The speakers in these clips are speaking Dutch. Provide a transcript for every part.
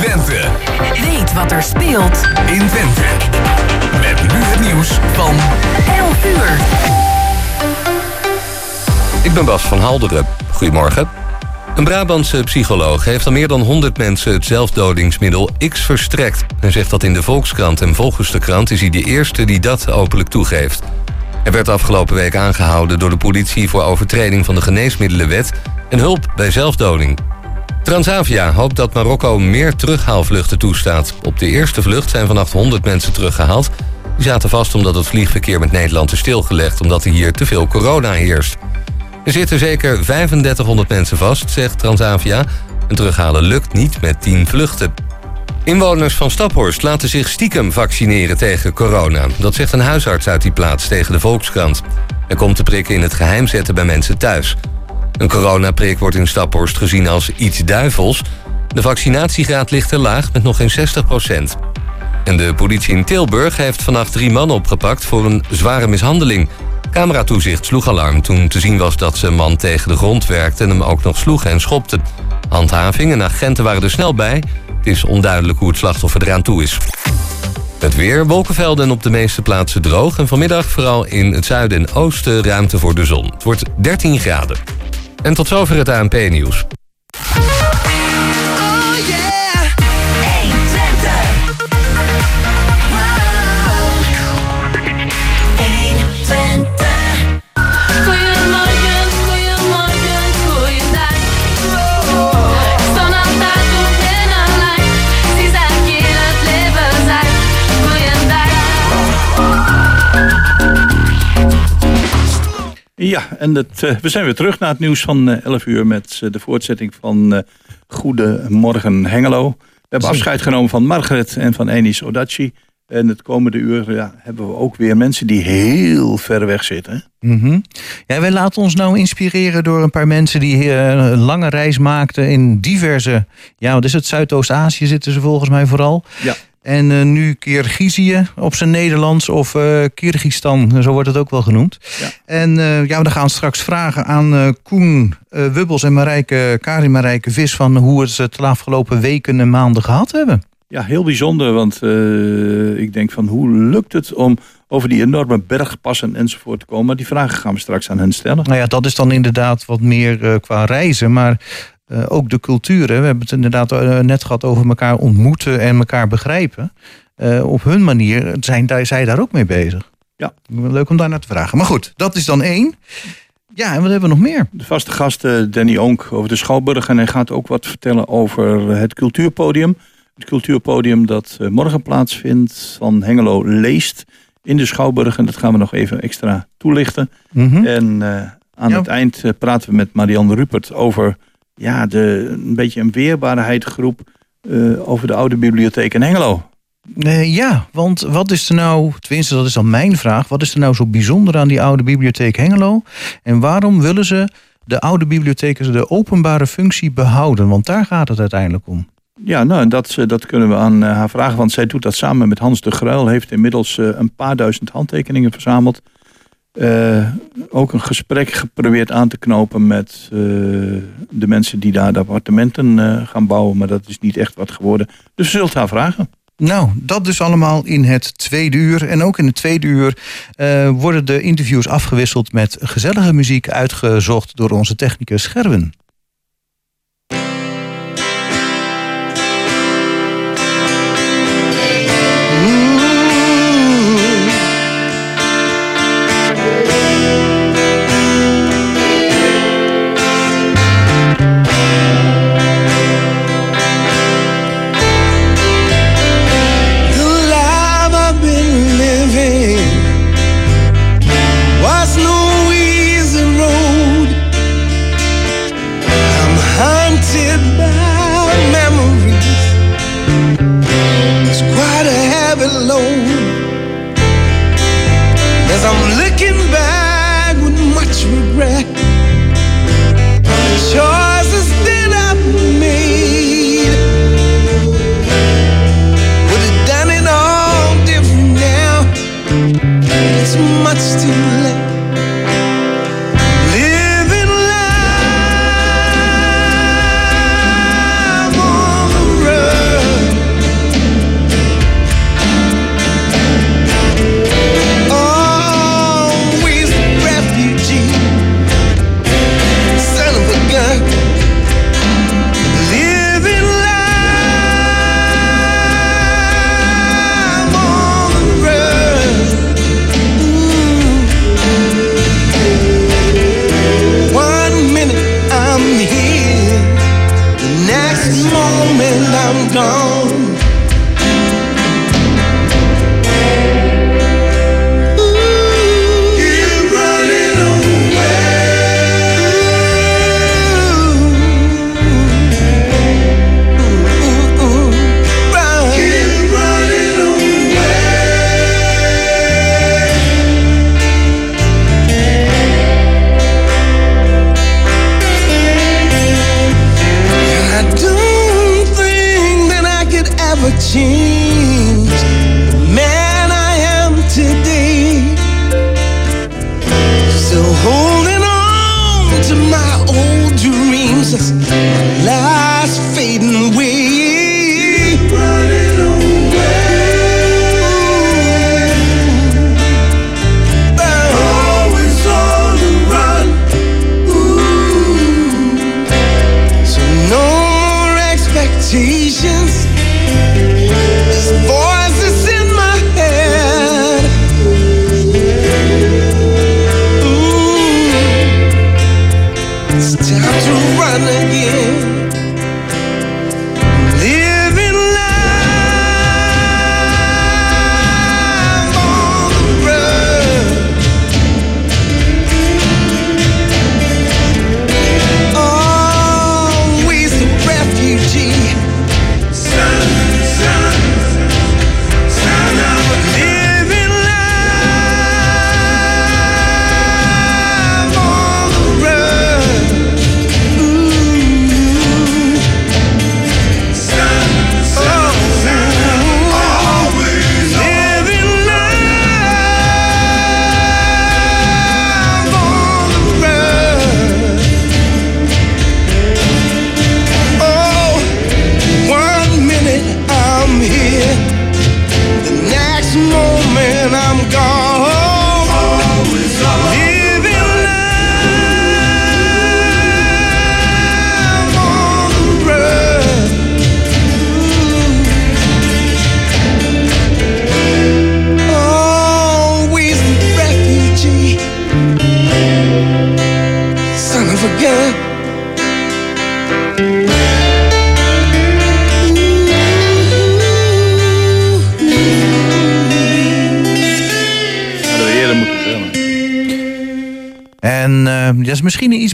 Twente. Weet wat er speelt in Twente. Met nu het nieuws van 11 uur. Ik ben Bas van Halderen. Goedemorgen. Een Brabantse psycholoog heeft al meer dan 100 mensen het zelfdodingsmiddel X verstrekt. Hij zegt dat in de Volkskrant en volgens de krant is hij de eerste die dat openlijk toegeeft. Hij werd afgelopen week aangehouden door de politie voor overtreding van de geneesmiddelenwet en hulp bij zelfdoding. Transavia hoopt dat Marokko meer terughaalvluchten toestaat. Op de eerste vlucht zijn vannacht 100 mensen teruggehaald. Die zaten vast omdat het vliegverkeer met Nederland is stilgelegd... omdat er hier te veel corona heerst. Er zitten zeker 3500 mensen vast, zegt Transavia. En terughalen lukt niet met 10 vluchten. Inwoners van Staphorst laten zich stiekem vaccineren tegen corona. Dat zegt een huisarts uit die plaats tegen de Volkskrant. Er komt de prikken in het geheim zetten bij mensen thuis. Een coronaprik wordt in Staphorst gezien als iets duivels. De vaccinatiegraad ligt te laag met nog geen 60 procent. En de politie in Tilburg heeft vannacht drie mannen opgepakt voor een zware mishandeling. Cameratoezicht sloeg alarm toen te zien was dat ze een man tegen de grond werkte en hem ook nog sloeg en schopte. Handhaving en agenten waren er snel bij. Het is onduidelijk hoe het slachtoffer eraan toe is. Het weer, wolkenvelden en op de meeste plaatsen droog. En vanmiddag vooral in het zuiden en oosten ruimte voor de zon. Het wordt 13 graden. En tot zover het ANP-nieuws. Ja, en het, eh, we zijn weer terug naar het nieuws van eh, 11 uur met eh, de voortzetting van eh Goedemorgen Hengelo. We hebben afscheid genomen van Margaret en van Enis Odachi. En het komende uur ja, hebben we ook weer mensen die heel ver weg zitten. Mhm. Ja, wij laten ons nou inspireren door een paar mensen die eh, een lange reis maakten in diverse, ja, wat is het, Zuidoost-Azië zitten ze volgens mij vooral. Ja. En eh, nu Kirgizië op zijn Nederlands of eh Kyrgyzstan, zo wordt het ook wel genoemd. Ja. En eh, ja, we gaan straks vragen aan Koen Wubbels en Marijke, Karin Marijke Vis van hoe het ze het de afgelopen weken en maanden gehad hebben. Ja, heel bijzonder, want ik denk van hoe lukt het om over die enorme bergpassen enzovoort te komen. Maar die vragen gaan we straks aan hen stellen. Nou ja, dat is dan inderdaad wat meer qua reizen, maar eh, ook de culturen. We hebben het inderdaad eh, net gehad over elkaar ontmoeten en elkaar begrijpen. Eh, op hun manier zijn daar, zij daar ook mee bezig. Ja. Leuk om daar naar te vragen. Maar goed, dat is dan één. Ja, en wat hebben we nog meer? De vaste gast Danny Onk over de Schouwburg. En hij gaat ook wat vertellen over het cultuurpodium. Het cultuurpodium dat morgen plaatsvindt van Hengelo Leest in de Schouwburg. En dat gaan we nog even extra toelichten. Mhm. En aan Ja. het eind praten we met Marianne Rupert over ja, de, een beetje een weerbaarheidsgroep eh, over de oude bibliotheek in Hengelo. Ja, want wat is er nou, tenminste dat is dan mijn vraag, wat is er nou zo bijzonder aan die oude bibliotheek Hengelo? En waarom willen ze de oude bibliotheken de openbare functie behouden? Want daar gaat het uiteindelijk om. Ja, nou, dat, eh, dat kunnen we aan eh, haar vragen. Want zij doet dat samen met Hans de Gruil. Heeft inmiddels een paar duizend handtekeningen verzameld. Ook een gesprek geprobeerd aan te knopen met eh, de mensen die daar de appartementen eh, gaan bouwen. Maar dat is niet echt wat geworden. Dus zult haar vragen. Nou, dat dus allemaal in het tweede uur. En ook in het tweede uur eh, worden de interviews afgewisseld met gezellige muziek uitgezocht door onze technicus Gerben. Oh.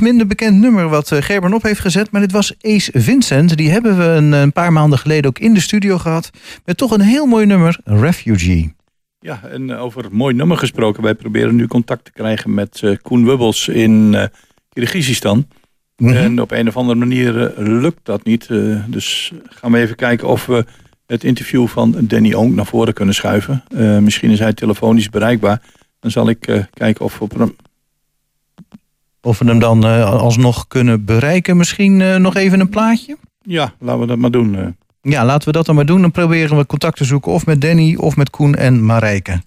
Minder bekend nummer wat eh, Gerben op heeft gezet. Maar dit was Ace Vincent. Die hebben we een, een paar maanden geleden ook in de studio gehad. Met toch een heel mooi nummer, Refugee. Ja, en eh, over een mooi nummer gesproken. Wij proberen nu contact te krijgen met eh, Koen Wubbels in eh Kyrgyzstan. Mhm. En op een of andere manier eh, lukt dat niet. Eh, dus gaan we even kijken of we het interview van Danny Onk naar voren kunnen schuiven. Eh, misschien is hij telefonisch bereikbaar. Dan zal ik eh, kijken of we op hem... Of we hem dan eh, alsnog kunnen bereiken. Misschien eh, nog even een plaatje? Ja, laten we dat maar doen. eh. Ja, laten we dat dan maar doen. Dan proberen we contact te zoeken of met Danny of met Koen en Marijke.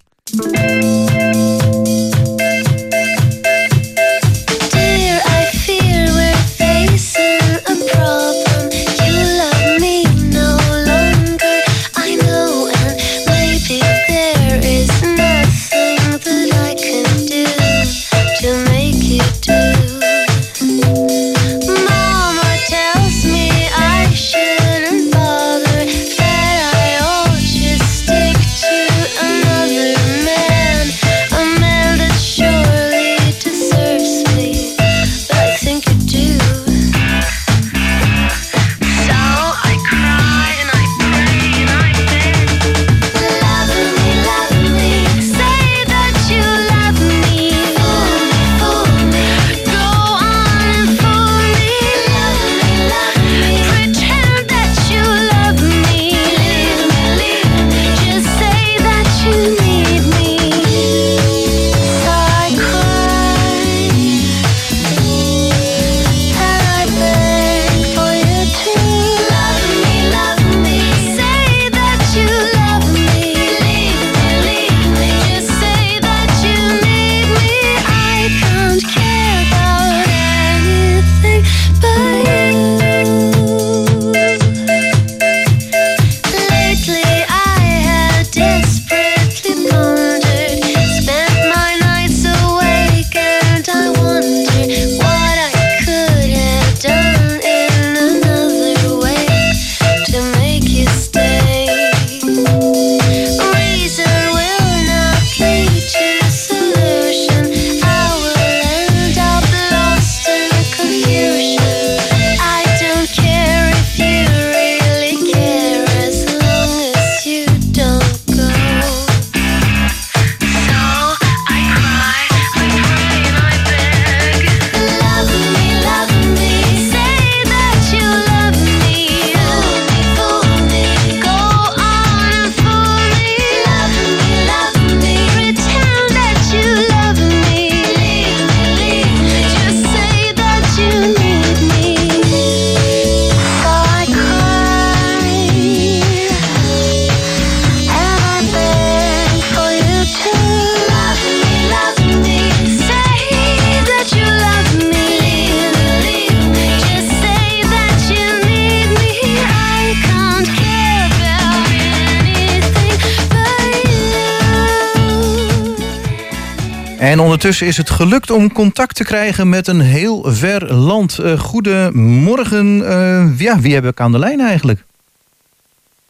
Ondertussen is het gelukt om contact te krijgen met een heel ver land. Eh, goedemorgen. Eh, ja, wie heb ik aan de lijn eigenlijk?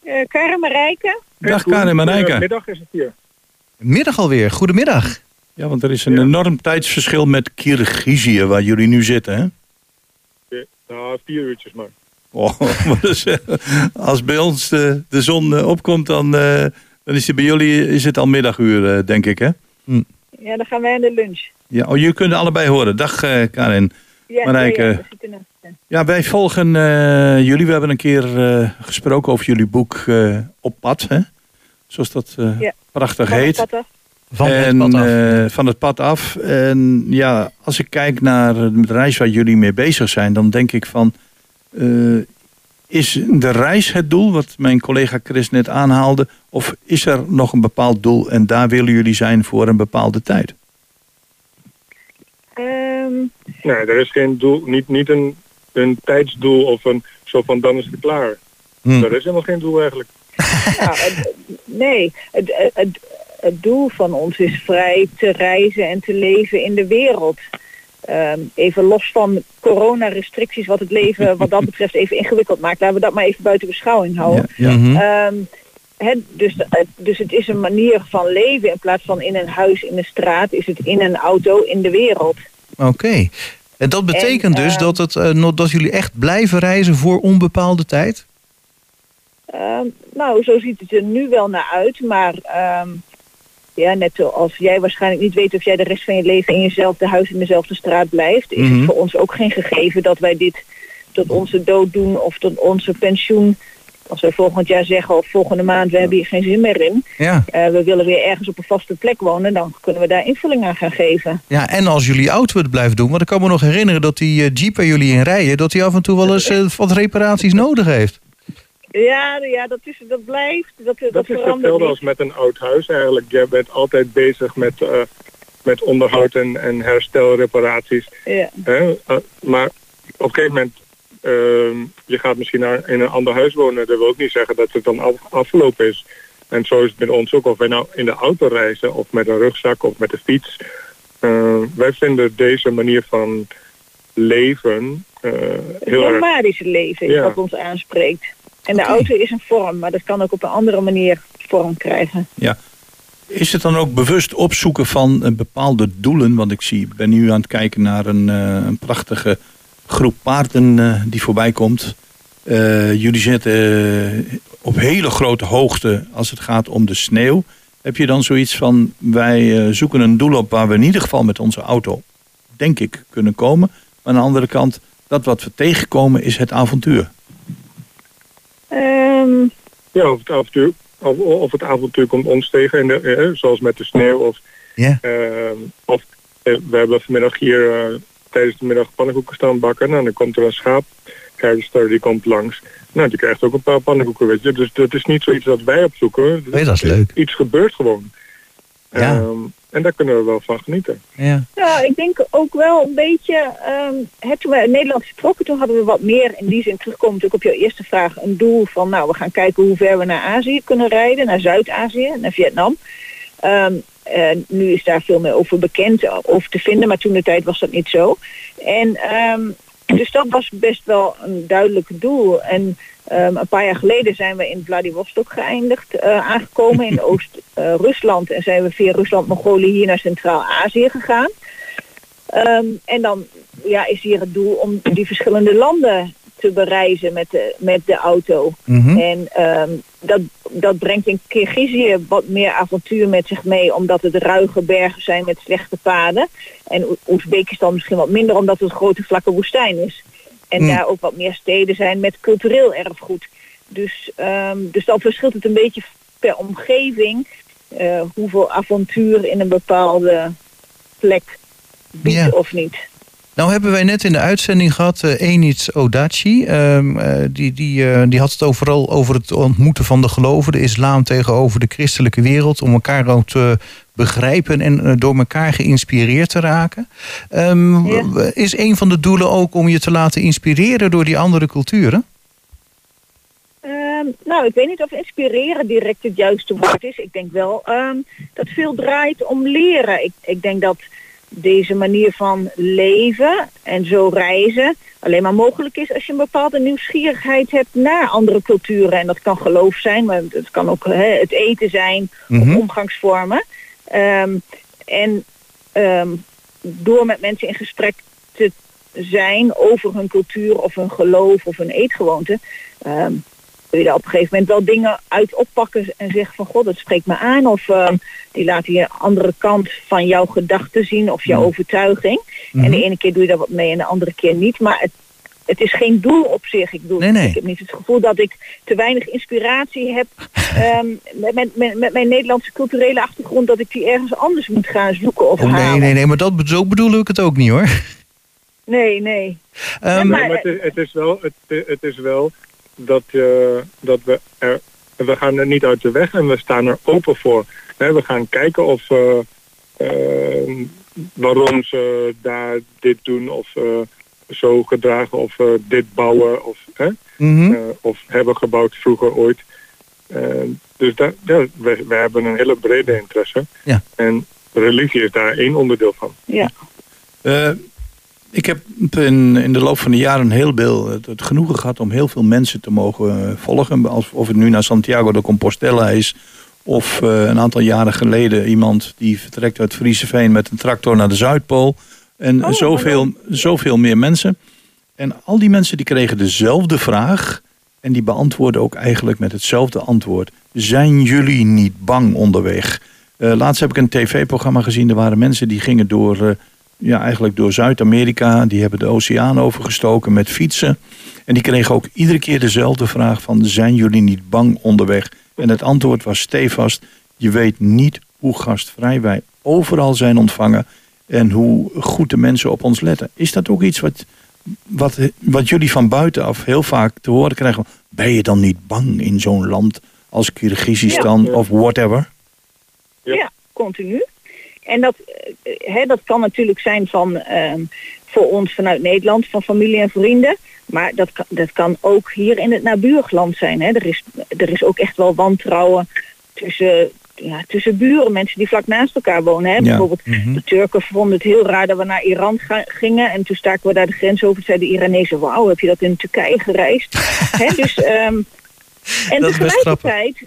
Uh, Karin Marijke. Dag Karin Marijke. Middag is het hier. Middag alweer. Goedemiddag. Ja, want er is een enorm tijdsverschil met Kyrgyzije waar jullie nu zitten, hè? Nou, vier uurtjes maar. Oh, maar dus, als bij ons de, de zon opkomt, dan, eh, dan is het bij jullie is het al middaguur, eh, denk ik, hè? Ja, dan gaan wij aan de lunch. Ja, oh, jullie kunnen allebei horen. Dag eh, Karin. Ja, Marijke. ja, ja. Ja, wij volgen eh, jullie. We hebben een keer eh, gesproken over jullie boek eh, Op pad, hè? Zoals dat eh, Ja. prachtig Van het heet. pad af. Van het en, pad af. eh, van het pad af. En ja, als ik kijk naar de reis waar jullie mee bezig zijn, dan denk ik van. Is de reis het doel, wat mijn collega Chris net aanhaalde? Of is er nog een bepaald doel en daar willen jullie zijn voor een bepaalde tijd? Ehm, Nee, er is geen doel, niet, niet een, een tijdsdoel of een zo van dan is het klaar. Hm. Er is helemaal geen doel eigenlijk. het- nee, het, het, het, het doel van ons is vrij te reizen en te leven in de wereld. Ehm, even los van coronarestricties, wat het leven wat dat betreft even ingewikkeld maakt. Laten we dat maar even buiten beschouwing houden. ja. Mhm. Ehm, dus, eh, dus het is een manier van leven in plaats van in een huis, in een straat, is het in een auto, in de wereld. Oké. En dat betekent En, dus ehm, dat, het, nog- dat jullie echt blijven reizen voor onbepaalde tijd? Nou, zo ziet het er nu wel naar uit, maar ja, net zoals jij waarschijnlijk niet weet of jij de rest van je leven in jezelfde huis in dezelfde straat blijft, is Mhm. het voor ons ook geen gegeven dat wij dit tot onze dood doen of tot onze pensioen. Als we volgend jaar zeggen of volgende maand, we hebben hier geen zin meer in. Ja. eh, we willen weer ergens op een vaste plek wonen, dan kunnen we daar invulling aan gaan geven. ja. En als jullie auto het blijft doen, want ik kan me nog herinneren dat die eh, Jeep waar jullie in rijden, dat die af en toe wel eens eh, wat reparaties nodig heeft. Ja, ja dat, is, dat blijft. Dat, dat, Dat is hetzelfde als met een oud huis eigenlijk. Je bent altijd bezig met, eh, met onderhoud en, en herstelreparaties. Ja. Hè? Eh, maar op een gegeven moment, ehm, je gaat misschien naar, in een ander huis wonen. Dat wil ook niet zeggen dat het dan af, afgelopen is. En zo is het met ons ook. Of wij nou in de auto reizen of met een rugzak of met de fiets. Eh, wij vinden deze manier van leven Het heel erg... nomadische leven is Ja. wat ons aanspreekt. En de auto is een vorm, maar dat kan ook op een andere manier vorm krijgen. Ja. Is het dan ook bewust opzoeken van eh, bepaalde doelen? Want ik zie, ik ben nu aan het kijken naar een, eh, een prachtige groep paarden eh, die voorbij komt. Jullie zitten op hele grote hoogte als het gaat om de sneeuw. Heb je dan zoiets van, wij zoeken een doel op waar we in ieder geval met onze auto, denk ik, kunnen komen. Maar aan de andere kant, dat wat we tegenkomen is het avontuur. Ehm, Ja, of het avontuur, of, of het avontuur komt ons tegen, in de, eh, zoals met de sneeuw. Of, Ja. ehm, of eh, we hebben vanmiddag hier eh, tijdens de middag pannenkoeken staan bakken. Nou, dan komt er een schaapherder die komt langs. Nou, die krijgt ook een paar pannenkoeken, weet je. Dus dat is niet zoiets dat wij opzoeken. Nee, dat is leuk. Iets gebeurt gewoon. Ja. Ehm, en daar kunnen we wel van genieten. Ja. nou, ik denk ook wel een beetje, ehm, hè, toen we in Nederland vertrokken, toen hadden we wat meer in die zin terugkomen natuurlijk op jouw eerste vraag. Een doel van, nou, we gaan kijken hoe ver we naar Azië kunnen rijden, naar Zuid-Azië, naar Vietnam. Ehm, eh, nu is daar veel meer over bekend, over te vinden, maar toen de tijd was dat niet zo. En ehm, dus dat was best wel een duidelijk doel. En ehm, een paar jaar geleden zijn we in Vladivostok geëindigd, eh, aangekomen in Oost-Rusland. en zijn we via Rusland-Mongolië hier naar Centraal-Azië gegaan. Ehm, en dan ja, is hier het doel om die verschillende landen te bereizen met de, met de auto. Mhm. En ehm, dat, dat brengt in Kirgizië wat meer avontuur met zich mee, omdat het ruige bergen zijn met slechte paden. En Oezbekistan misschien wat minder, omdat het een grote vlakke woestijn is. En Mm. daar ook wat meer steden zijn met cultureel erfgoed. Dus, ehm, dus dan verschilt het een beetje per omgeving eh, hoeveel avontuur in een bepaalde plek biedt Ja. of niet. Nou hebben wij net in de uitzending gehad eh Enid Odachi. Ehm, eh, die, die, eh, die had het overal over het ontmoeten van de geloven, de islam tegenover de christelijke wereld. Om elkaar ook te begrijpen en door elkaar geïnspireerd te raken. Ehm, Ja. Is een van de doelen ook om je te laten inspireren door die andere culturen? Ehm, nou, ik weet niet of inspireren direct het juiste woord is. Ik denk wel dat veel draait om leren. Ik, ik denk dat deze manier van leven en zo reizen alleen maar mogelijk is als je een bepaalde nieuwsgierigheid hebt naar andere culturen. En dat kan geloof zijn, maar het kan ook hè, het eten zijn Mhm. of omgangsvormen. Ehm, en ehm, door met mensen in gesprek te zijn over hun cultuur of hun geloof of hun eetgewoonte, ehm, kun je daar op een gegeven moment wel dingen uit oppakken en zeggen van god, dat spreekt me aan. Of ehm, die laten je een andere kant van jouw gedachten zien of jouw overtuiging. En de ene keer doe je daar wat mee en de andere keer niet. Maar het, het is geen doel op zich. Ik, bedoel, Nee, nee. ik heb niet het gevoel dat ik te weinig inspiratie heb ehm, met, met, met, met mijn Nederlandse culturele achtergrond, dat ik die ergens anders moet gaan zoeken of Oh, nee, halen. nee, nee, maar dat, zo bedoel ik het ook niet hoor. nee, nee. Ehm, Nee, maar het is, het is wel, het, het is wel dat, eh, dat we er, we gaan er niet uit de weg en we staan er open voor. We gaan kijken of eh, eh, waarom ze daar dit doen of eh, zo gedragen of eh, dit bouwen of, hè, mhm. eh, of hebben gebouwd vroeger ooit. Eh, dus daar, ja, we, we hebben een hele brede interesse. Ja. En religie is daar één onderdeel van. Ja. Ik heb in, in de loop van de jaren heel veel het, het genoegen gehad om heel veel mensen te mogen eh, volgen. Als, of het nu naar Santiago de Compostela is. Of eh, een aantal jaren geleden iemand die vertrekt uit Frieseveen met een tractor naar de Zuidpool. En Oh, zoveel, zoveel meer mensen. En al die mensen die kregen dezelfde vraag. En die beantwoorden ook eigenlijk met hetzelfde antwoord. Zijn jullie niet bang onderweg? Eh, laatst heb ik een tv-programma gezien. Er waren mensen die gingen door, ja, eigenlijk door Zuid-Amerika. Die hebben de oceaan overgestoken met fietsen. En die kregen ook iedere keer dezelfde vraag van... zijn jullie niet bang onderweg? En het antwoord was stevast... je weet niet hoe gastvrij wij overal zijn ontvangen... en hoe goed de mensen op ons letten. Is dat ook iets wat, wat, wat jullie van buitenaf heel vaak te horen krijgen? Ben je dan niet bang in zo'n land als Kyrgyzstan Ja. of whatever? Ja. Ja, continu. En dat, eh, hè, dat kan natuurlijk zijn van, ehm, voor ons vanuit Nederland, van familie en vrienden. Maar dat kan, dat kan ook hier in het nabuurland zijn. Hè. Er, is, er is ook echt wel wantrouwen tussen, ja, tussen buren, mensen die vlak naast elkaar wonen. Hè. Ja. Bijvoorbeeld Mhm. de Turken vonden het heel raar dat we naar Iran ga- gingen. En toen staken we daar de grens over. Zeiden de Iranezen, wauw, heb je dat in Turkije gereisd? Hè, dus, ehm, en tegelijkertijd...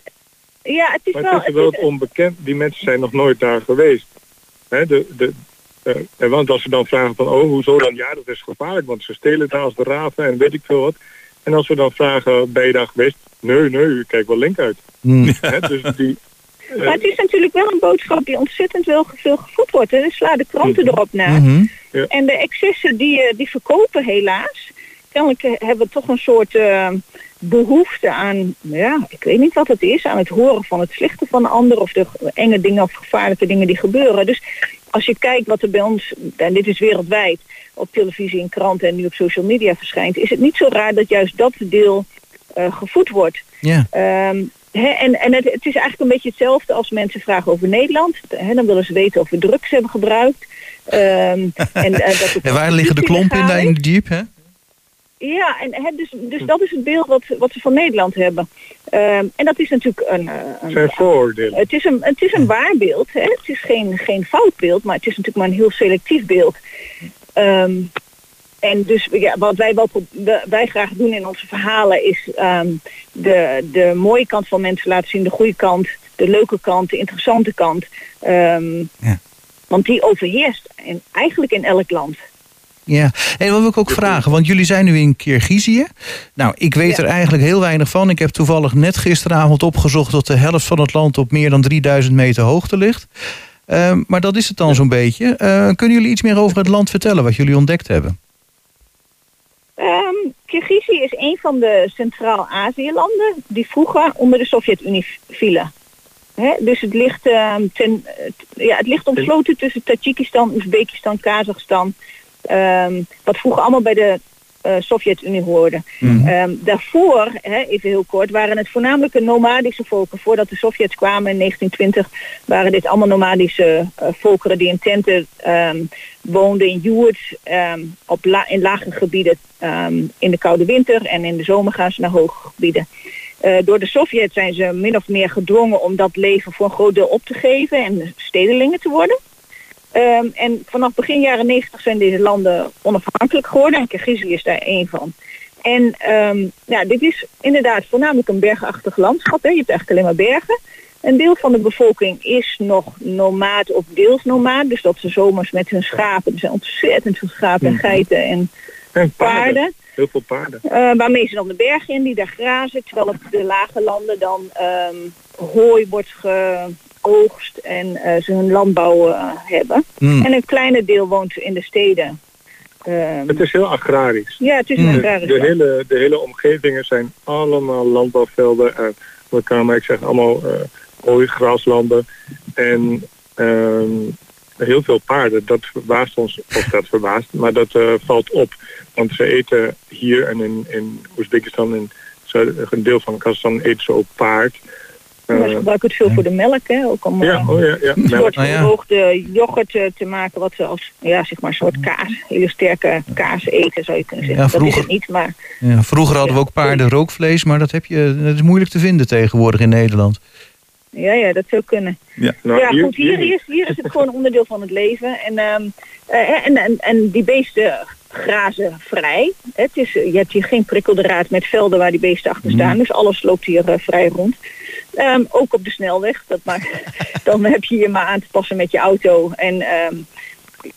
Ja, het is Maar wel... het is wel het het is- onbekend. Die mensen zijn nog nooit daar geweest. Hè, de, de, eh, en want als ze dan vragen van, oh, hoezo dan? Ja, dat is gevaarlijk, want ze stelen daar als de raven en weet ik veel wat. En als we dan vragen, ben je daar geweest? Nee, nee, ik kijk wel link uit. Mm. Hè, dus die, eh, Maar het is natuurlijk wel een boodschap die ontzettend wel veel gevoed wordt. Hè. Dus sla de kranten erop na. Mhm. En de excessen die, die verkopen helaas. Kennelijk hebben we toch een soort eh, behoefte aan, ja, ik weet niet wat het is, aan het horen van het slechte van de ander of de enge dingen of gevaarlijke dingen die gebeuren. Dus als je kijkt wat er bij ons, en dit is wereldwijd, op televisie en kranten en nu op social media verschijnt, is het niet zo raar dat juist dat deel eh, gevoed wordt. Ja. Ehm, en en het, het is eigenlijk een beetje hetzelfde als mensen vragen over Nederland. Hè, dan willen ze weten of we drugs hebben gebruikt. Ehm, en, eh, dat het En waar liggen de klompen in, in de jeep, hè? Ja, en hè, dus, dus dat is het beeld wat, wat ze van Nederland hebben. Ehm, en dat is natuurlijk een... eh, een het is een, het is een waar beeld. Hè? Het is geen, geen fout beeld, maar het is natuurlijk maar een heel selectief beeld. Ehm, en dus ja, wat wij, wel, wij graag doen in onze verhalen is ehm, de, de mooie kant van mensen laten zien, de goede kant, de leuke kant, de interessante kant. Ehm, Ja. Want die overheerst in, eigenlijk in elk land. Ja, en wat wil ik ook vragen, want jullie zijn nu in Kirgizië. Nou, ik weet Ja. er eigenlijk heel weinig van. Ik heb toevallig net gisteravond opgezocht dat de helft van het land op meer dan 3000 meter hoogte ligt. Ehm, maar dat is het dan zo'n beetje. Eh, kunnen jullie iets meer over het land vertellen wat jullie ontdekt hebben? Ehm Kirgizië is een van de Centraal-Azië-landen die vroeger onder de Sovjet-Unie vielen. Dus het ligt, ehm, ten, ja, het ligt omsloten tussen Tajikistan, Oezbekistan, Kazachstan. Ehm, wat vroeger allemaal bij de eh, Sovjet-Unie hoorde. Ehm, daarvoor, hè, even heel kort, waren het voornamelijk nomadische volken. Voordat de Sovjets kwamen in 1920 waren dit allemaal nomadische eh, volkeren die in tenten ehm, woonden in ehm, op la- in lage gebieden in de koude winter en in de zomer gaan ze naar hoge gebieden. Eh, door de Sovjets zijn ze min of meer gedwongen om dat leven voor een groot deel op te geven en stedelingen te worden. Ehm, en vanaf begin jaren 90 zijn deze landen onafhankelijk geworden en Kirgizië is daar één van. En ehm, ja, dit is inderdaad voornamelijk een bergachtig landschap. Hè. Je hebt eigenlijk alleen maar bergen. Een deel van de bevolking is nog nomaat of deels nomaat. Dus dat ze zomers met hun schapen, er zijn ontzettend veel schapen en geiten en En paarden. paarden. Heel veel paarden. eh, waarmee ze dan de bergen in, die daar grazen. Terwijl op de lage landen dan ehm, hooi wordt geoogst en eh, ze hun landbouw eh, hebben. Hmm. En een kleine deel woont in de steden. Ehm, Het is heel agrarisch. ja, het is een De, agrarisch de, hele, de hele omgevingen zijn allemaal landbouwvelden. En wat kan maar ik zeg allemaal eh mooie graslanden. En ehm, heel veel paarden. Dat verbaast ons, of dat verbaast, maar dat eh, valt op. Want ze eten hier en in, in Oezbekistan en zuid- een deel van Kazachstan eten ze ook paard. Maar ze Eh, gebruiken het veel voor de melk, hè? Ook om ja, eh, oh ja, ja. een melk. soort ja. verhoogde yoghurt eh, te maken, wat ze als ja, zeg maar een soort kaas, hele sterke kaas eten, zou je kunnen zeggen. Ja, Dat is vroeger- het niet, maar Ja, vroeger hadden we ook paarden rookvlees, maar dat, heb je, dat is moeilijk te vinden tegenwoordig in Nederland. ja, ja, dat zou kunnen. Nou, ja, hier- goed, hier, hier- is, hier is het gewoon onderdeel van het leven. En, ehm, eh, en, en, en die beesten grazen vrij. Het is, je hebt hier geen prikkeldraad met velden waar die beesten achter staan. Dus alles loopt hier vrij rond. Ehm, ook op de snelweg. Dat maakt, dan heb je je maar aan te passen met je auto. En ehm,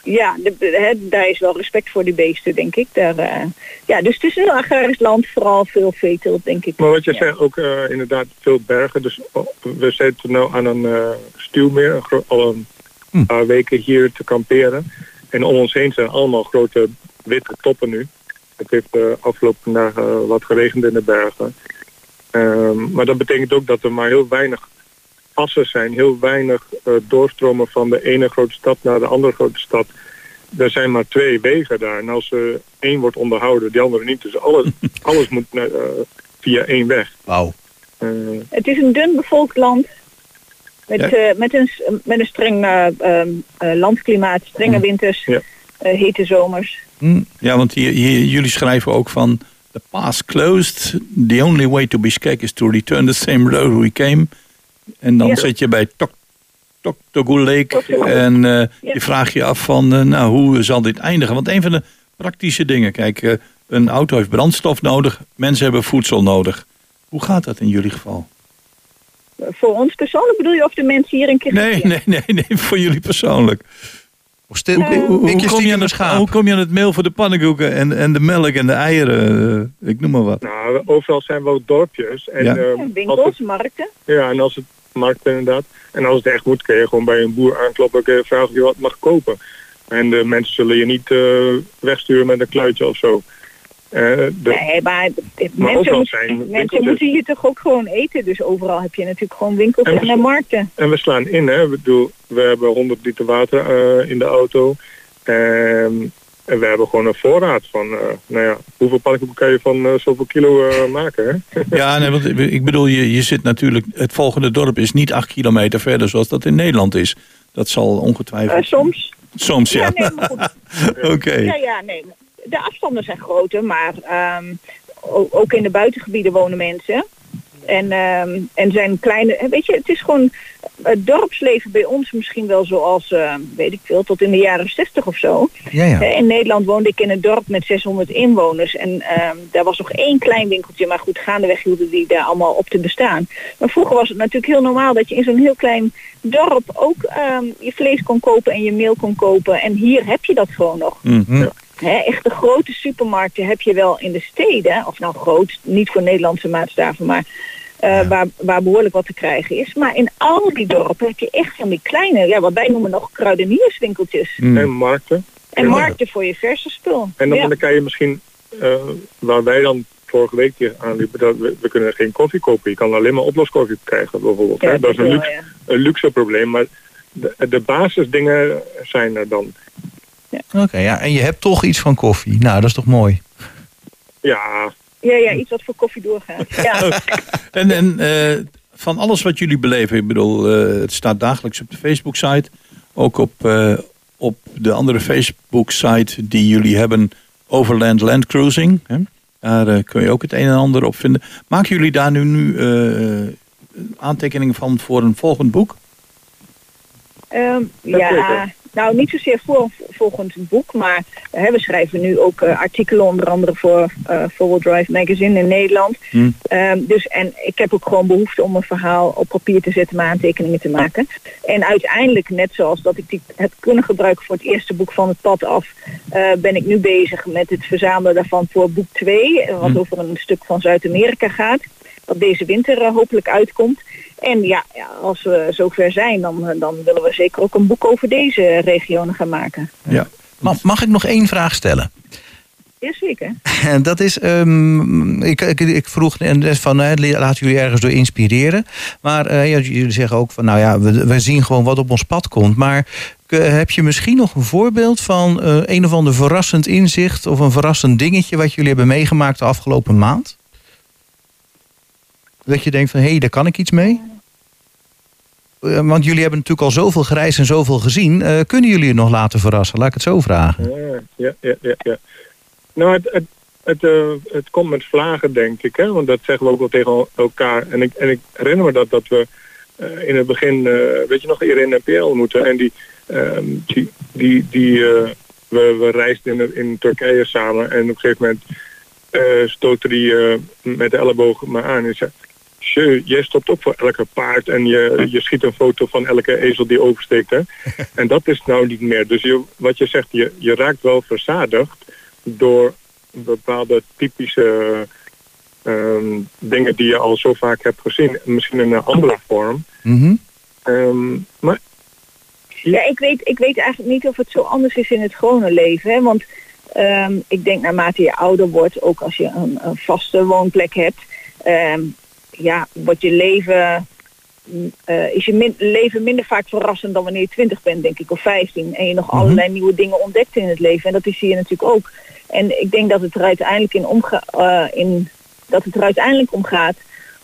ja, de, daar is wel respect voor die beesten, denk ik. Daar, eh, ja, dus het is een heel agrarisch land, vooral veel veeteelt, denk ik. Maar wat je Ja. zei, ook eh, inderdaad veel bergen. Dus oh, we zitten nu aan een eh stuwmeer, al een Hm. paar weken hier te kamperen. En om ons heen zijn allemaal grote witte toppen nu. Het heeft de afgelopen dagen wat geregend in de bergen. Ehm, maar dat betekent ook dat er maar heel weinig passen zijn. Heel weinig eh, doorstromen van de ene grote stad naar de andere grote stad. Er zijn maar twee wegen daar. En als er één wordt onderhouden, die andere niet. Dus alles, alles moet eh, via één weg. Wauw. Eh, Het is een dun bevolkt land. Met, Ja. eh, met, een, met een streng eh, ehm, eh, landklimaat, strenge winters, Ja. eh, hete zomers. Hm. Ja, want hier, hier- jullie schrijven ook van... The pass closed. The only way to Bishkek is to return the same road we came. En dan Ja. zit je bij Tok Tok Togul Lake. En eh, Ja. je vraagt je af van... eh, nou, hoe zal dit eindigen? Want een van de praktische dingen... Kijk, eh, een auto heeft brandstof nodig. Mensen hebben voedsel nodig. Hoe gaat dat in jullie geval? Voor ons persoonlijk bedoel je of de mensen hier een keer... Nee, nee, nee, nee, voor jullie persoonlijk. Of stil, Hoe, kom je aan het, hoe kom je aan het mail voor de pannenkoeken en, en de melk en de eieren? eh, ik noem maar wat. nou, overal zijn wel dorpjes. En, Ja. eh, Ja, als winkels, het, markten. ja, en als het markt inderdaad. En als het echt moet, kun je gewoon bij een boer aankloppen je vragen of je wat mag kopen. En de mensen zullen je niet eh, wegsturen met een kluitje of zo. Eh, de, Nee, maar, Maar mensen, overal moet- zijn mensen winkeltjes. moeten hier toch ook gewoon eten. Dus overal heb je natuurlijk gewoon winkels En en, we- markten. En we slaan in, hè. Ik bedoel, we hebben 100 liter water eh, in de auto. Ehm, en we hebben gewoon een voorraad van, eh, nou ja, hoeveel pannenkoeken kan je van eh, zoveel kilo eh, maken, hè? Ja, nee, want ik bedoel, je, je zit natuurlijk... Het volgende dorp is niet acht kilometer verder zoals dat in Nederland is. Dat zal ongetwijfeld... Soms. Soms, ja. Nee. Oké. Ja, ja, nee. De afstanden zijn groter, maar ehm, ook in de buitengebieden wonen mensen. En, ehm, en zijn kleine, weet je, het is gewoon het dorpsleven bij ons misschien wel zoals, eh, weet ik veel, tot in de jaren 60 of zo. Ja, ja. Eh, In Nederland woonde ik in een dorp met 600 inwoners. En ehm, daar was nog één klein winkeltje. Maar goed, gaandeweg hielden die daar allemaal op te bestaan. Maar vroeger was het natuurlijk heel normaal dat je in zo'n heel klein dorp ook ehm, je vlees kon kopen en je meel kon kopen. En hier heb je dat gewoon nog. Mhm. Hè, echte grote supermarkten heb je wel in de steden. Of nou groot, niet voor Nederlandse maatstaven, maar eh, waar, waar behoorlijk wat te krijgen is. Maar in al die dorpen heb je echt van die kleine, ja, wat wij noemen nog kruidenierswinkeltjes. Mm. En markten. En Ja. markten voor je verse spul. En dan, ja. dan kan je misschien, eh, waar wij dan vorige week tegen aanliepen, dat we, we kunnen geen koffie kopen. Je kan alleen maar oploskoffie krijgen bijvoorbeeld. Ja, hè? Dat is een wel, luxe, ja. een luxe probleem, maar de, de basisdingen zijn er dan. Oké, ja. En je hebt toch iets van koffie. Nou, dat is toch mooi. Ja, Ja, ja, iets wat voor koffie doorgaat. Ja. En, en eh, van alles wat jullie beleven, ik bedoel, eh, het staat dagelijks op de Facebook-site. Ook op, eh, op de andere Facebook-site die jullie hebben, Overland Land Cruising. Hè? Daar eh, kun je ook het een en ander op vinden. Maken jullie daar nu, nu eh, aantekeningen van voor een volgend boek? Ehm, ja. Nou niet zozeer voor volgend boek, maar hè, we schrijven nu ook eh, artikelen onder andere voor eh Forward Drive Magazine in Nederland. Hm. Ehm, dus en ik heb ook gewoon behoefte om een verhaal op papier te zetten, maar aantekeningen te maken. En uiteindelijk, net zoals dat ik die heb kunnen gebruiken voor het eerste boek van het pad af, eh, ben ik nu bezig met het verzamelen daarvan voor boek 2, wat Hm. over een stuk van Zuid-Amerika gaat. Dat deze winter hopelijk uitkomt. En ja, ja, als we zover zijn, dan, eh, dan willen we zeker ook een boek over deze regionen gaan maken. Ja. Ma- Mag ik nog één vraag stellen? Jazeker. En dat is, ehm, ik, ik, ik vroeg net van, eh, laten jullie ergens door inspireren. Maar eh, jullie zeggen ook van, nou ja, we, we zien gewoon wat op ons pad komt. Maar heb je misschien nog een voorbeeld van eh, een of ander verrassend inzicht... of een verrassend dingetje wat jullie hebben meegemaakt de afgelopen maand? Dat je denkt van, hé, hey, daar kan ik iets mee? Eh, Want jullie hebben natuurlijk al zoveel gereisd en zoveel gezien. Eh, kunnen jullie je nog laten verrassen? Laat ik het zo vragen. Ja, ja, ja, ja. Nou, het, het, het, eh, het komt met vlagen, denk ik. Hè? Want dat zeggen we ook wel tegen elkaar. En ik, en ik herinner me dat, dat we in het begin, weet je nog, Irene en Pierre ontmoeten. En die, ehm, die, die, die we, we reisden in, in Turkije samen. En op een gegeven moment stoten die eh, met de elleboog me aan. En zei, je, jij stopt op voor elke paard en je, je schiet een foto van elke ezel die oversteekt. Hè? en dat is nou niet meer. Dus je, wat je zegt, je, je raakt wel verzadigd door bepaalde typische ehm, dingen die je al zo vaak hebt gezien. Misschien in een andere vorm. Mhm. Ehm, maar Ja, ik weet, ik weet eigenlijk niet of het zo anders is in het gewone leven. Hè? Want ehm, ik denk naarmate je ouder wordt, ook als je een, een vaste woonplek hebt, ehm, ja, wordt je leven, eh, is je min- leven minder vaak verrassend dan wanneer je 20 bent, denk ik, of 15. En je nog allerlei nieuwe dingen ontdekt in het leven. En dat is hier natuurlijk ook. En ik denk dat het er uiteindelijk, in omga eh, in, dat het er uiteindelijk om gaat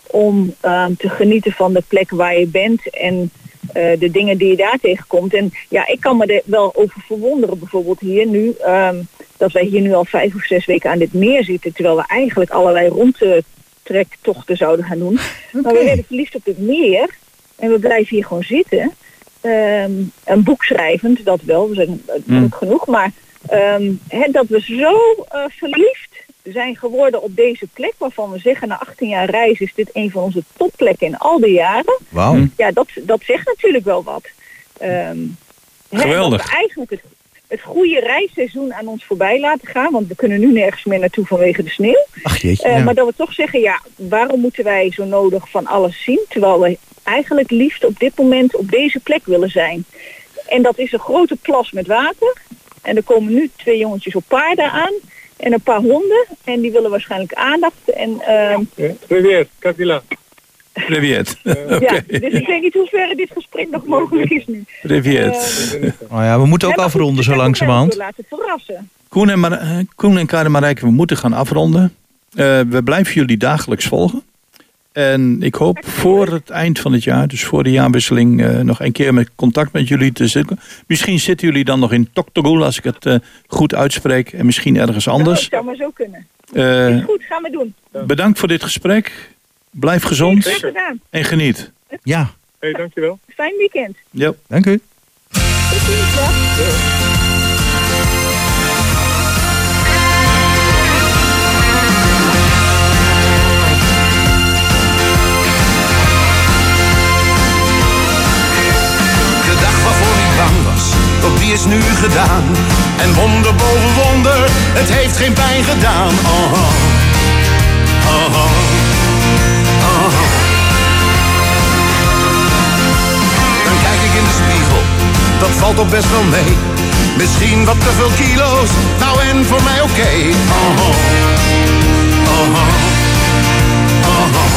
om ehm, te genieten van de plek waar je bent en eh, de dingen die je daar tegenkomt. En ja, ik kan me er wel over verwonderen, bijvoorbeeld hier nu, ehm, dat wij hier nu al vijf of zes weken aan dit meer zitten, terwijl we eigenlijk allerlei rondtrektochten zouden gaan doen. Maar we werden verliefd op het meer en we blijven hier gewoon zitten. Ehm, een boek schrijvend, dat wel, we zijn eh, Mm. druk genoeg, maar ehm, hè, dat we zo eh, verliefd zijn geworden op deze plek, waarvan we zeggen na 18 jaar reis is dit een van onze topplekken in al die jaren. Wauw. Ja, dat, dat zegt natuurlijk wel wat. Ehm, hè, Geweldig. Eigenlijk het, het goede reisseizoen aan ons voorbij laten gaan. Want we kunnen nu nergens meer naartoe vanwege de sneeuw. Ach jeetje. Eh, maar dat we toch zeggen, ja, waarom moeten wij zo nodig van alles zien? Terwijl we eigenlijk liefst op dit moment op deze plek willen zijn. En dat is een grote plas met water. En er komen nu twee jongetjes op paarden aan. En een paar honden. En die willen waarschijnlijk aandacht. En, uh... ja. Eh, Privet. ja, dus ik weet niet hoe ver dit gesprek nog mogelijk is nu. Privet. Nou ja, we moeten ook Ja, maar goed, afronden we zo langzamerhand. ons laten verrassen. Koen en, Mar- eh, Koen en Karin Marijke, we moeten gaan afronden. Eh, we blijven jullie dagelijks volgen. En ik hoop voor het eind van het jaar, dus voor de jaarwisseling, eh, nog een keer met contact met jullie te zitten. Misschien zitten jullie dan nog in Toktogul, als ik het eh, goed uitspreek. En misschien ergens Dat anders. zou maar zo kunnen. Eh, Goed, gaan we doen. bedankt voor dit gesprek. Blijf gezond gedaan. en geniet. Ja, hey, dankjewel. Fijn weekend. Ja. dank u. Tot ziens. dag. De dag waarvoor ik bang was, ook die is nu gedaan. En wonder boven wonder, het heeft geen pijn gedaan. Oh, oh, oh, oh, dat valt toch best wel mee. Misschien wat te veel kilo's, nou en voor mij oké. Oh, oh, oh, oh.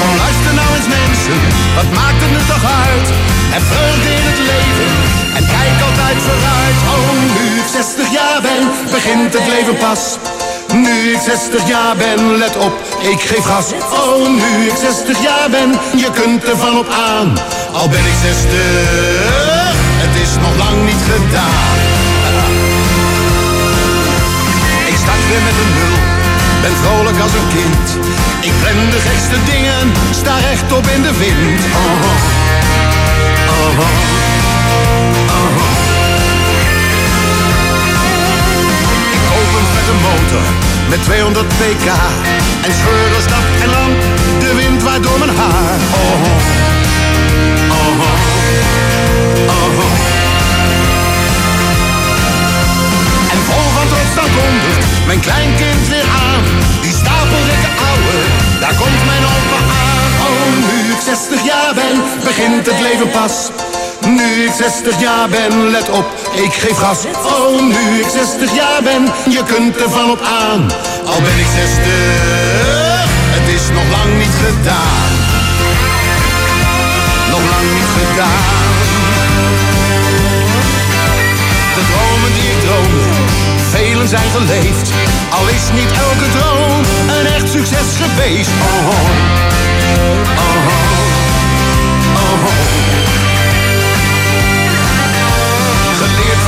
Kom luister nou eens mensen, wat maakt het nu toch uit? Heb vreugde in het leven en kijk altijd vooruit. Oh, nu ik 60 jaar ben, begint het leven pas. Nu ik 60 jaar ben, let op, ik geef gas. Oh, nu ik 60 jaar ben, je kunt ervan op aan. Al ben ik 60, het is nog lang niet gedaan. Ik start weer met een nul, ben vrolijk als een kind. Ik plan de gekste dingen, sta rechtop in de wind. Oh, oh, oh, oh. Een motor met 200 pk. En scheur door stad en land, 60 jaar ben, let op, ik geef gas. Oh, nu ik 60 jaar ben, je kunt ervan op aan. Al ben ik 60, het is nog lang niet gedaan. Nog lang niet gedaan. De dromen die ik droomde, velen zijn geleefd. Al is niet elke droom een echt succes geweest. Oh, oh, oh, oh, oh.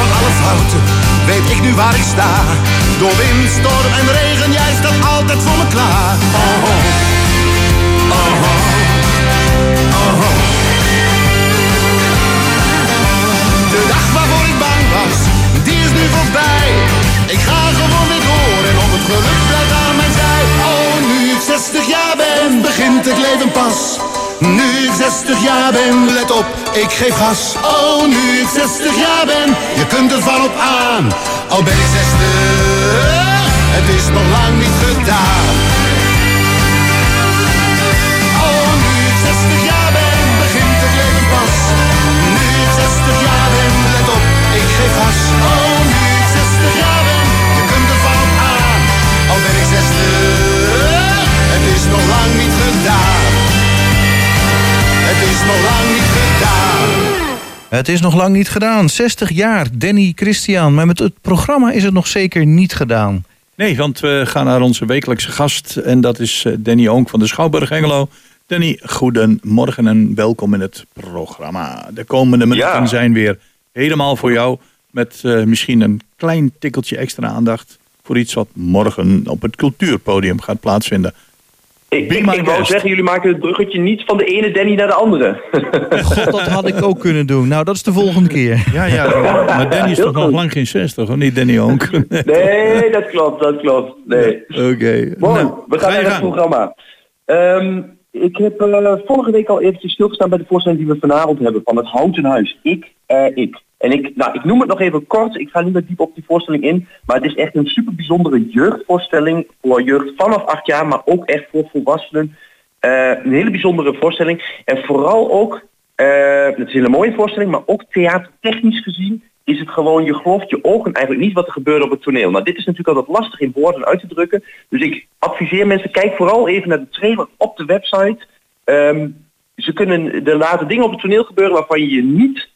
Van alle fouten, weet ik nu waar ik sta. Door wind, storm en regen, jij staat altijd voor me klaar. Oh, oh, oh. De dag waarvoor ik bang was, die is nu voorbij. Ik ga gewoon weer door en op het geluk blijft aan mijn zij. Oh, het leven pas. Nu ik 60 jaar ben, let op, ik geef gas. Oh, nu ik 60 jaar ben, je kunt er van op aan. Al ben ik 60, het is nog lang niet gedaan. Oh, nu ik 60 jaar ben, begint het leven pas. Nu ik 60 jaar ben, let op, ik geef gas. Oh, nu ik 60 jaar ben, je kunt er van op aan. Al ben ik 60, het is nog lang niet gedaan. Het is nog lang niet gedaan. Het is nog lang niet gedaan. 60 jaar, Danny Christian. Maar met het programma is het nog zeker niet gedaan. Nee, want we gaan naar onze wekelijkse gast. En dat is eh, Danny Oonk van de Schouwburg Engelo. Danny, goedemorgen en welkom in het programma. De komende minuten Ja. zijn weer helemaal voor jou. Met eh, misschien een klein tikkeltje extra aandacht. Voor iets wat morgen op het cultuurpodium gaat plaatsvinden. Ik, ik, ik wou zeggen, jullie maken het bruggetje niet van de ene Danny naar de andere. God, dat had ik ook kunnen doen. Nou, dat is de volgende keer. Ja, ja, maar Danny is toch nog lang geen 60, of niet Danny Oonk? Nee, dat klopt, dat klopt. Nee. Oké. Nou, we gaan naar het programma. Ehm, ik heb eh, vorige week al eventjes stilgestaan bij de voorstelling die we vanavond hebben van het Houten Huis. Ik, eh, ik. En ik, nou, ik noem het nog even kort, ik ga niet meer diep op die voorstelling in, maar het is echt een super bijzondere jeugdvoorstelling voor jeugd vanaf acht jaar, maar ook echt voor volwassenen. Eh, een hele bijzondere voorstelling. En vooral ook, eh, het is een hele mooie voorstelling, maar ook theatertechnisch gezien is het gewoon, je gelooft je ogen eigenlijk niet wat er gebeurt op het toneel. Nou, dit is natuurlijk altijd lastig in woorden uit te drukken. Dus ik adviseer mensen, kijk vooral even naar de trailer op de website. Ehm, ze kunnen, er laten dingen op het toneel gebeuren waarvan je je niet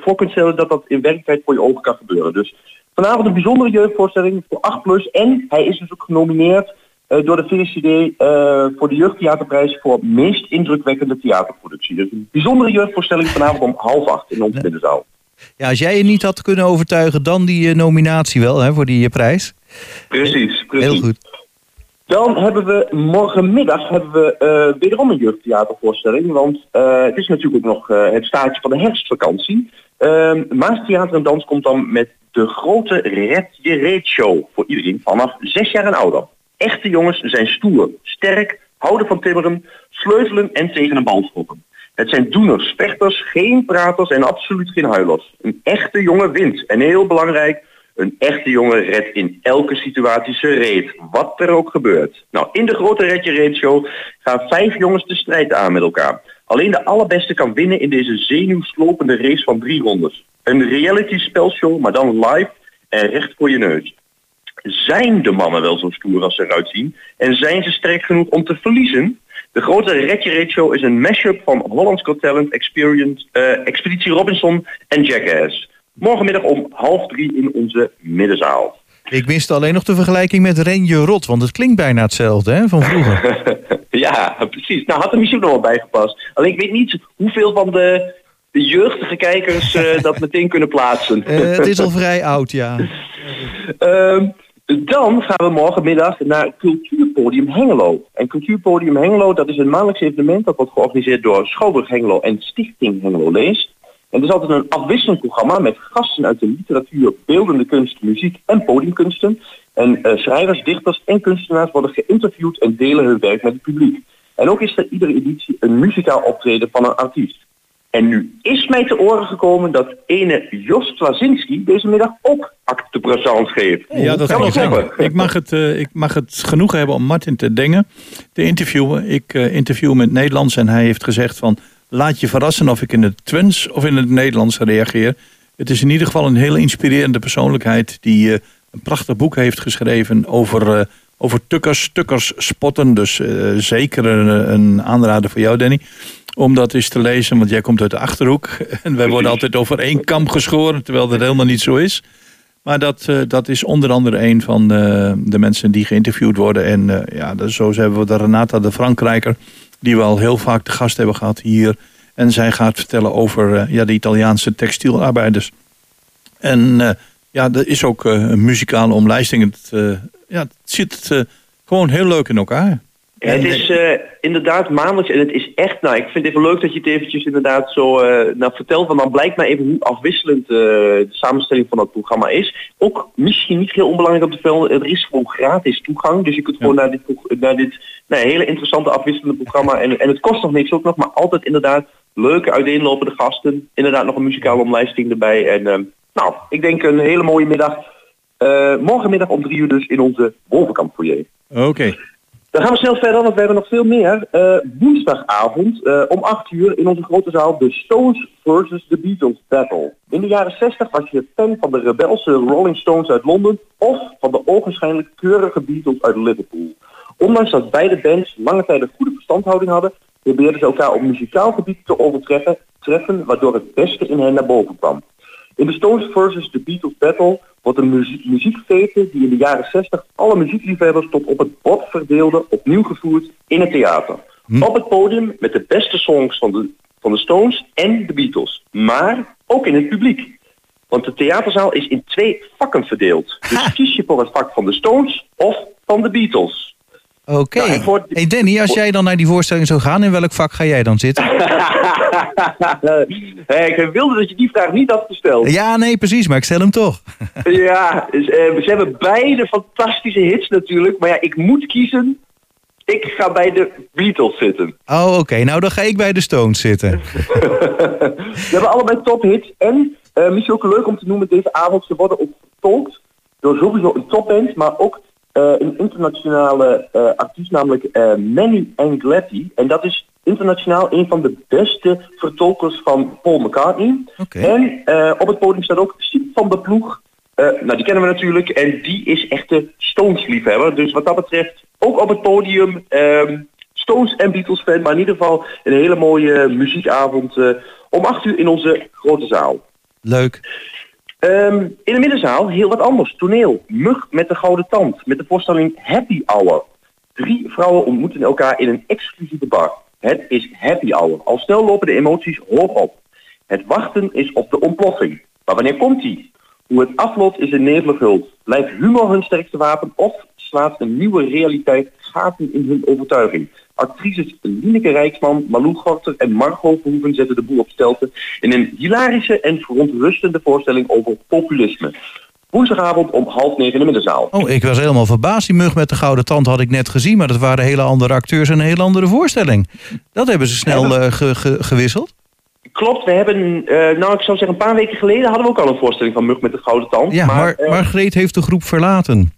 voor kunt stellen dat dat in werkelijkheid voor je ogen kan gebeuren. Dus vanavond een bijzondere jeugdvoorstelling voor 8 plus. En hij is dus ook genomineerd eh, door de VCD eh, voor de Jeugdtheaterprijs voor meest indrukwekkende theaterproductie. Dus een bijzondere jeugdvoorstelling vanavond om half acht in onze middenzaal. Ja, als jij je niet had kunnen overtuigen, dan die eh, nominatie wel hè, voor die eh, prijs. Precies, precies. Heel goed. Dan hebben we morgenmiddag hebben we eh, wederom een jeugdtheatervoorstelling. Want eh, het is natuurlijk ook nog eh, het staartje van de herfstvakantie. Ehm Maas Theater en Dans komt dan met de grote Red Je Show. Voor iedereen vanaf zes jaar en ouder. Echte jongens zijn stoer, sterk, houden van timmeren, sleutelen en tegen een bal schoppen. Het zijn doeners, vechters, geen praters en absoluut geen huilers. Een echte jongen wint. En heel belangrijk, een echte jongen redt in elke situatie zijn reet, wat er ook gebeurt. Nou, in de grote Red Je Show gaan vijf jongens de strijd aan met elkaar. Alleen de allerbeste kan winnen in deze zenuwslopende race van drie rondes. Een reality spelshow, maar dan live en recht voor je neus. Zijn de mannen wel zo stoer als ze eruit zien? En zijn ze sterk genoeg om te verliezen? De grote Red Je Reet Show is een mashup van Holland's Got Talent, Experience, eh, Expeditie Robinson en Jackass. Morgenmiddag om half drie in onze middenzaal. Ik miste alleen nog de vergelijking met Renje Rot, want het klinkt bijna hetzelfde hè, van vroeger. ja, precies. Nou, had er misschien nog wel bijgepast. Alleen ik weet niet hoeveel van de, de jeugdige kijkers eh, dat meteen kunnen plaatsen. Eh, het is al vrij oud, ja. Ehm, dan gaan we morgenmiddag naar Cultuurpodium Hengelo. En Cultuurpodium Hengelo, dat is een maandelijks evenement dat wordt georganiseerd door Schouwburg Hengelo en Stichting Hengelo Lees. En het is altijd een afwisselend programma met gasten uit de literatuur, beeldende kunst, muziek en podiumkunsten. En eh, schrijvers, dichters en kunstenaars worden geïnterviewd en delen hun werk met het publiek. En ook is er iedere editie een muzikaal optreden van een artiest. En nu is mij te oren gekomen dat ene Jos Klazinski deze middag ook acte présence geeft. Ja, dat kan kloppen. Ik mag, het, eh, ik mag het genoegen hebben om Martin te Dengen te interviewen. Ik eh, interview het Nederlands en hij heeft gezegd van... laat je verrassen of ik in het Twents of in het Nederlands reageer. Het is in ieder geval een hele inspirerende persoonlijkheid... die eh, een prachtig boek heeft geschreven over, eh, over tukkers, tukkers spotten. Dus eh, zeker een, een aanrader voor jou, Danny om dat eens te lezen, want jij komt uit de Achterhoek. En wij worden altijd over één kam geschoren, terwijl dat helemaal niet zo is. Maar dat, eh, dat is onder andere een van de, de mensen die geïnterviewd worden. En eh, ja, dus zo hebben we de Renata de Frankrijker, die we al heel vaak te gast hebben gehad hier. En zij gaat vertellen over eh, ja, de Italiaanse textielarbeiders. En eh, ja, er is ook eh, een muzikale omlijsting. Het, eh, ja, het zit eh, gewoon heel leuk in elkaar. Het is eh, inderdaad maandelijks en het is echt, nou ik vind het even leuk dat je het eventjes inderdaad zo eh, nou, vertelt, want dan blijkt mij even hoe afwisselend eh, de samenstelling van dat programma is. Ook misschien niet heel onbelangrijk op de velden, er is gewoon gratis toegang, dus je kunt gewoon naar dit, naar dit nou, hele interessante afwisselende programma en, en het kost nog niks ook nog, maar altijd inderdaad leuke uiteenlopende gasten, inderdaad nog een muzikale omlijsting erbij en nou, ik denk een hele mooie middag. Morgenmiddag om drie uur dus in onze Wolvenkamp foyer. Oké. Dan gaan we snel verder, want we hebben nog veel meer. Eh, woensdagavond eh, om 8 uur in onze grote zaal de Stones versus The Beatles Battle. In de jaren 60 was je fan van de rebelse Rolling Stones uit Londen of van de ogenschijnlijk keurige Beatles uit Liverpool. Ondanks dat beide bands lange tijd een goede verstandhouding hadden, probeerden ze elkaar op muzikaal gebied te overtreffen, treffen, waardoor het beste in hen naar boven kwam. In de Stones versus The Beatles Battle wordt een muzie- muziekfeite die in de jaren 60 alle muziekliefhebbers tot op het bot verdeelde opnieuw gevoerd in het theater. Op het podium met de beste songs van de, van de Stones en de Beatles. Maar ook in het publiek. Want de theaterzaal is in twee vakken verdeeld. Dus kies je voor het vak van de Stones of van de Beatles. Oké. Hey Danny, als jij dan naar die voorstelling zou gaan, in welk vak ga jij dan zitten? Hey, ik wilde dat je die vraag niet had gesteld. Ja, nee, precies, maar ik stel hem toch. Ja, eh, ze hebben beide fantastische hits natuurlijk. Maar ja, ik moet kiezen. Ik ga bij de Beatles zitten. Oh, oké. Nou, dan ga ik bij de Stones zitten. Ze hebben allebei tophits. En eh, misschien ook leuk om te noemen deze avond. Ze worden ook vertolkt door sowieso een topband. Maar ook een internationale eh, artiest, namelijk eh, Manny Angletti. En dat is internationaal een van de beste vertolkers van Paul McCartney. En eh, op het podium staat ook Siep van der Ploeg. Eh, nou, die kennen we natuurlijk. En die is echt de Stones-liefhebber. Dus wat dat betreft, ook op het podium... ehm, Stones en Beatles fan, maar in ieder geval een hele mooie muziekavond eh, om 8 uur in onze grote zaal. Leuk. Ehm, in de middenzaal heel wat anders. Toneel. Mug met de gouden tand. Met de voorstelling Happy Hour. Drie vrouwen ontmoeten elkaar in een exclusieve bar. Het is Happy Hour. Al snel lopen de emoties hoog op. Het wachten is op de ontploffing. Maar wanneer komt die? Hoe het afloopt is een nevelig hult. Blijft humor hun sterkste wapen of slaat een nieuwe realiteit gaten in hun overtuiging? Actrices Lineke Rijksman, Malou Gorter en Margot Verhoeven zetten de boel op stelten in een hilarische en verontrustende voorstelling over populisme. Woensdagavond om half negen in de middenzaal. Oh, ik was helemaal verbaasd. Die mug met de gouden tand had ik net gezien, maar dat waren hele andere acteurs en een hele andere voorstelling. Dat hebben ze snel eh, ge- ge- gewisseld. Klopt, we hebben, eh, nou ik zou zeggen een paar weken geleden hadden we ook al een voorstelling van Mug met de Gouden Tand. Ja, maar, eh, Margreet heeft de groep verlaten.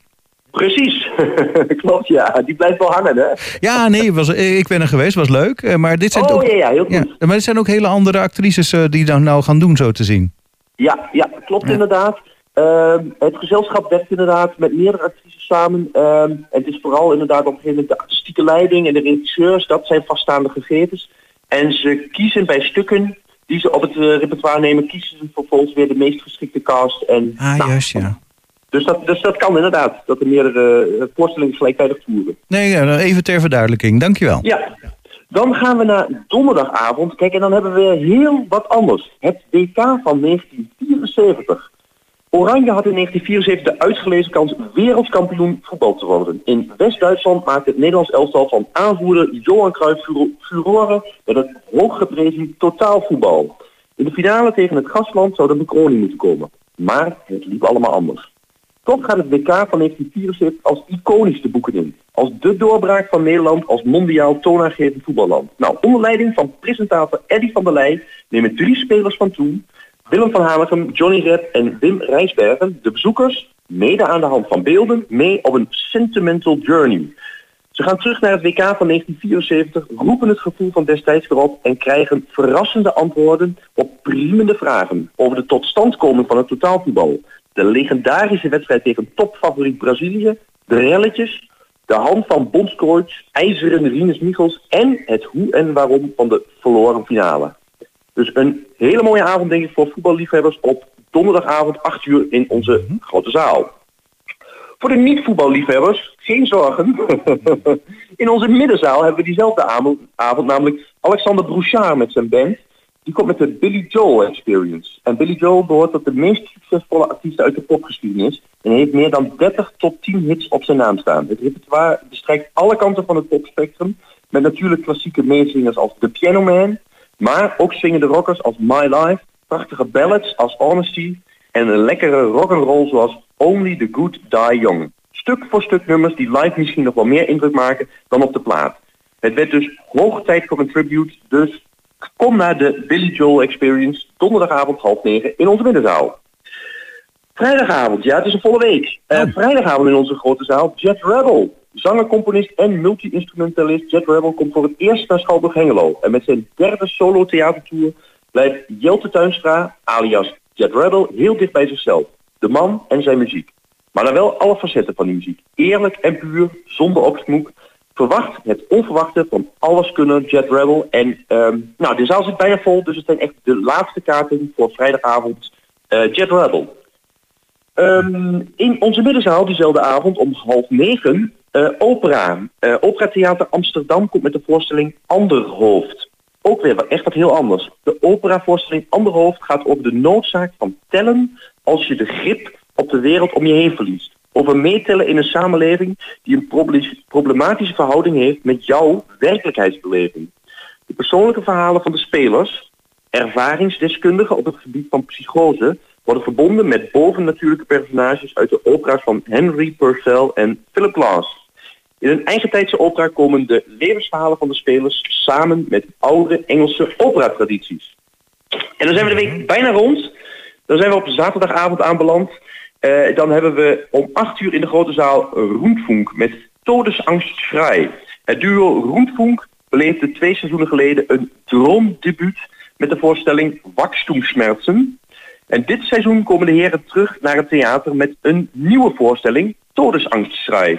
Precies, klopt ja, die blijft wel hangen hè. Ja, nee, was, eh, ik ben er geweest, was leuk. eh, Maar dit zijn Oh, ook, ja, ja, heel goed. maar dit zijn ook hele andere actrices eh, die dan nou gaan doen, zo te zien. Ja, ja klopt inderdaad. Ehm, het gezelschap werkt inderdaad met meerdere actrices samen. Ehm, en het is vooral inderdaad op een gegeven moment de artistieke leiding en de regisseurs, dat zijn vaststaande gegevens. En ze kiezen bij stukken die ze op het repertoire nemen, kiezen ze vervolgens weer de meest geschikte cast. En, Ah, nou, juist, ja. Dus, dat, dus dat kan inderdaad, dat er meerdere eh, voorstellingen gelijktijdig voeren. Nee, even ter verduidelijking. Dankjewel. Ja, dan gaan we naar donderdagavond. Kijk, en dan hebben we heel wat anders. Het WK van 1974. Oranje had in 1974 de uitgelezen kans wereldkampioen voetbal te worden. In West-Duitsland maakte het Nederlands elftal van aanvoerder Johan Cruijff furo- furoren met het hooggeprezen totaalvoetbal. In de finale tegen het gastland zou de bekroning moeten komen. Maar het liep allemaal anders. Toch gaat het WK van 1974 als iconisch de boeken in. Als de doorbraak van Nederland als mondiaal toonaangevend voetballand. Nou, onder leiding van presentator Eddy van der Leij nemen drie spelers van toen, Willem van Hanegem, Johnny Rep en Wim Rijsbergen, de bezoekers, mede aan de hand van beelden, mee op een sentimental journey. Ze gaan terug naar het WK van 1974, roepen het gevoel van destijds weer op en krijgen verrassende antwoorden op priemende vragen over de totstandkoming van het totaalvoetbal. De legendarische wedstrijd tegen topfavoriet Brazilië, de relletjes, de hand van bondscoach IJzeren Rinus Michels en het hoe en waarom van de verloren finale. Dus een hele mooie avond denk ik voor voetballiefhebbers op donderdagavond 8 uur in onze grote zaal. Voor de niet-voetballiefhebbers, geen zorgen. In onze middenzaal hebben we diezelfde avond, avond namelijk Alexander Brouchard met zijn band. Die komt met de Billy Joel Experience. En Billy Joel behoort tot de meest succesvolle artiesten uit de popgeschiedenis. En heeft meer dan 30 tot 10 hits op zijn naam staan. Het repertoire bestrijkt alle kanten van het popspectrum. Met natuurlijk klassieke meezingers als The Piano Man. Maar ook swingende rockers als My Life. Prachtige ballads als Honesty. En een lekkere rock'n'roll zoals Only the Good Die Young. Stuk voor stuk nummers die live misschien nog wel meer indruk maken dan op de plaat. Het werd dus hoog tijd voor een tribute. Dus kom naar de Billy Joel Experience donderdagavond half negen in onze middenzaal. Vrijdagavond, ja, het is een volle week. Eh, vrijdagavond in onze grote zaal, Jet Rebel. Zanger, componist en multi-instrumentalist Jet Rebel komt voor het eerst naar Schouwburg Hengelo. En met zijn derde solo theatertour blijft Jelte Tuinstra, alias Jet Rebel, heel dicht bij zichzelf. De man en zijn muziek. Maar dan wel alle facetten van die muziek. Eerlijk en puur, zonder opsmoek. Verwacht het onverwachte van alles kunnen Jet Rebel. En ehm, nou, de zaal zit bijna vol, dus het zijn echt de laatste kaarten voor vrijdagavond eh, Jet Rebel. Ehm, in onze middenzaal diezelfde avond om half negen eh, opera. Eh opera Theater Amsterdam komt met de voorstelling Anderhoofd. Ook weer echt wat heel anders. De operavoorstelling Anderhoofd gaat over de noodzaak van tellen als je de grip op de wereld om je heen verliest. Over meetellen in een samenleving die een proble- problematische verhouding heeft met jouw werkelijkheidsbeleving. De persoonlijke verhalen van de spelers, ervaringsdeskundigen op het gebied van psychose, worden verbonden met bovennatuurlijke personages uit de opera's van Henry Purcell en Philip Glass. In een eigentijdse opera komen de levensverhalen van de spelers samen met oude Engelse operatradities. En dan zijn we de week bijna rond. Dan zijn we op zaterdagavond aanbeland. Eh, dan hebben we om 8 uur in de grote zaal Roentfunk met Todesangst Schrei. Het duo Roentfunk beleefde twee seizoenen geleden een droomdebuut met de voorstelling Wachstumsschmerzen. En dit seizoen komen de heren terug naar het theater met een nieuwe voorstelling, Todesangstschrei.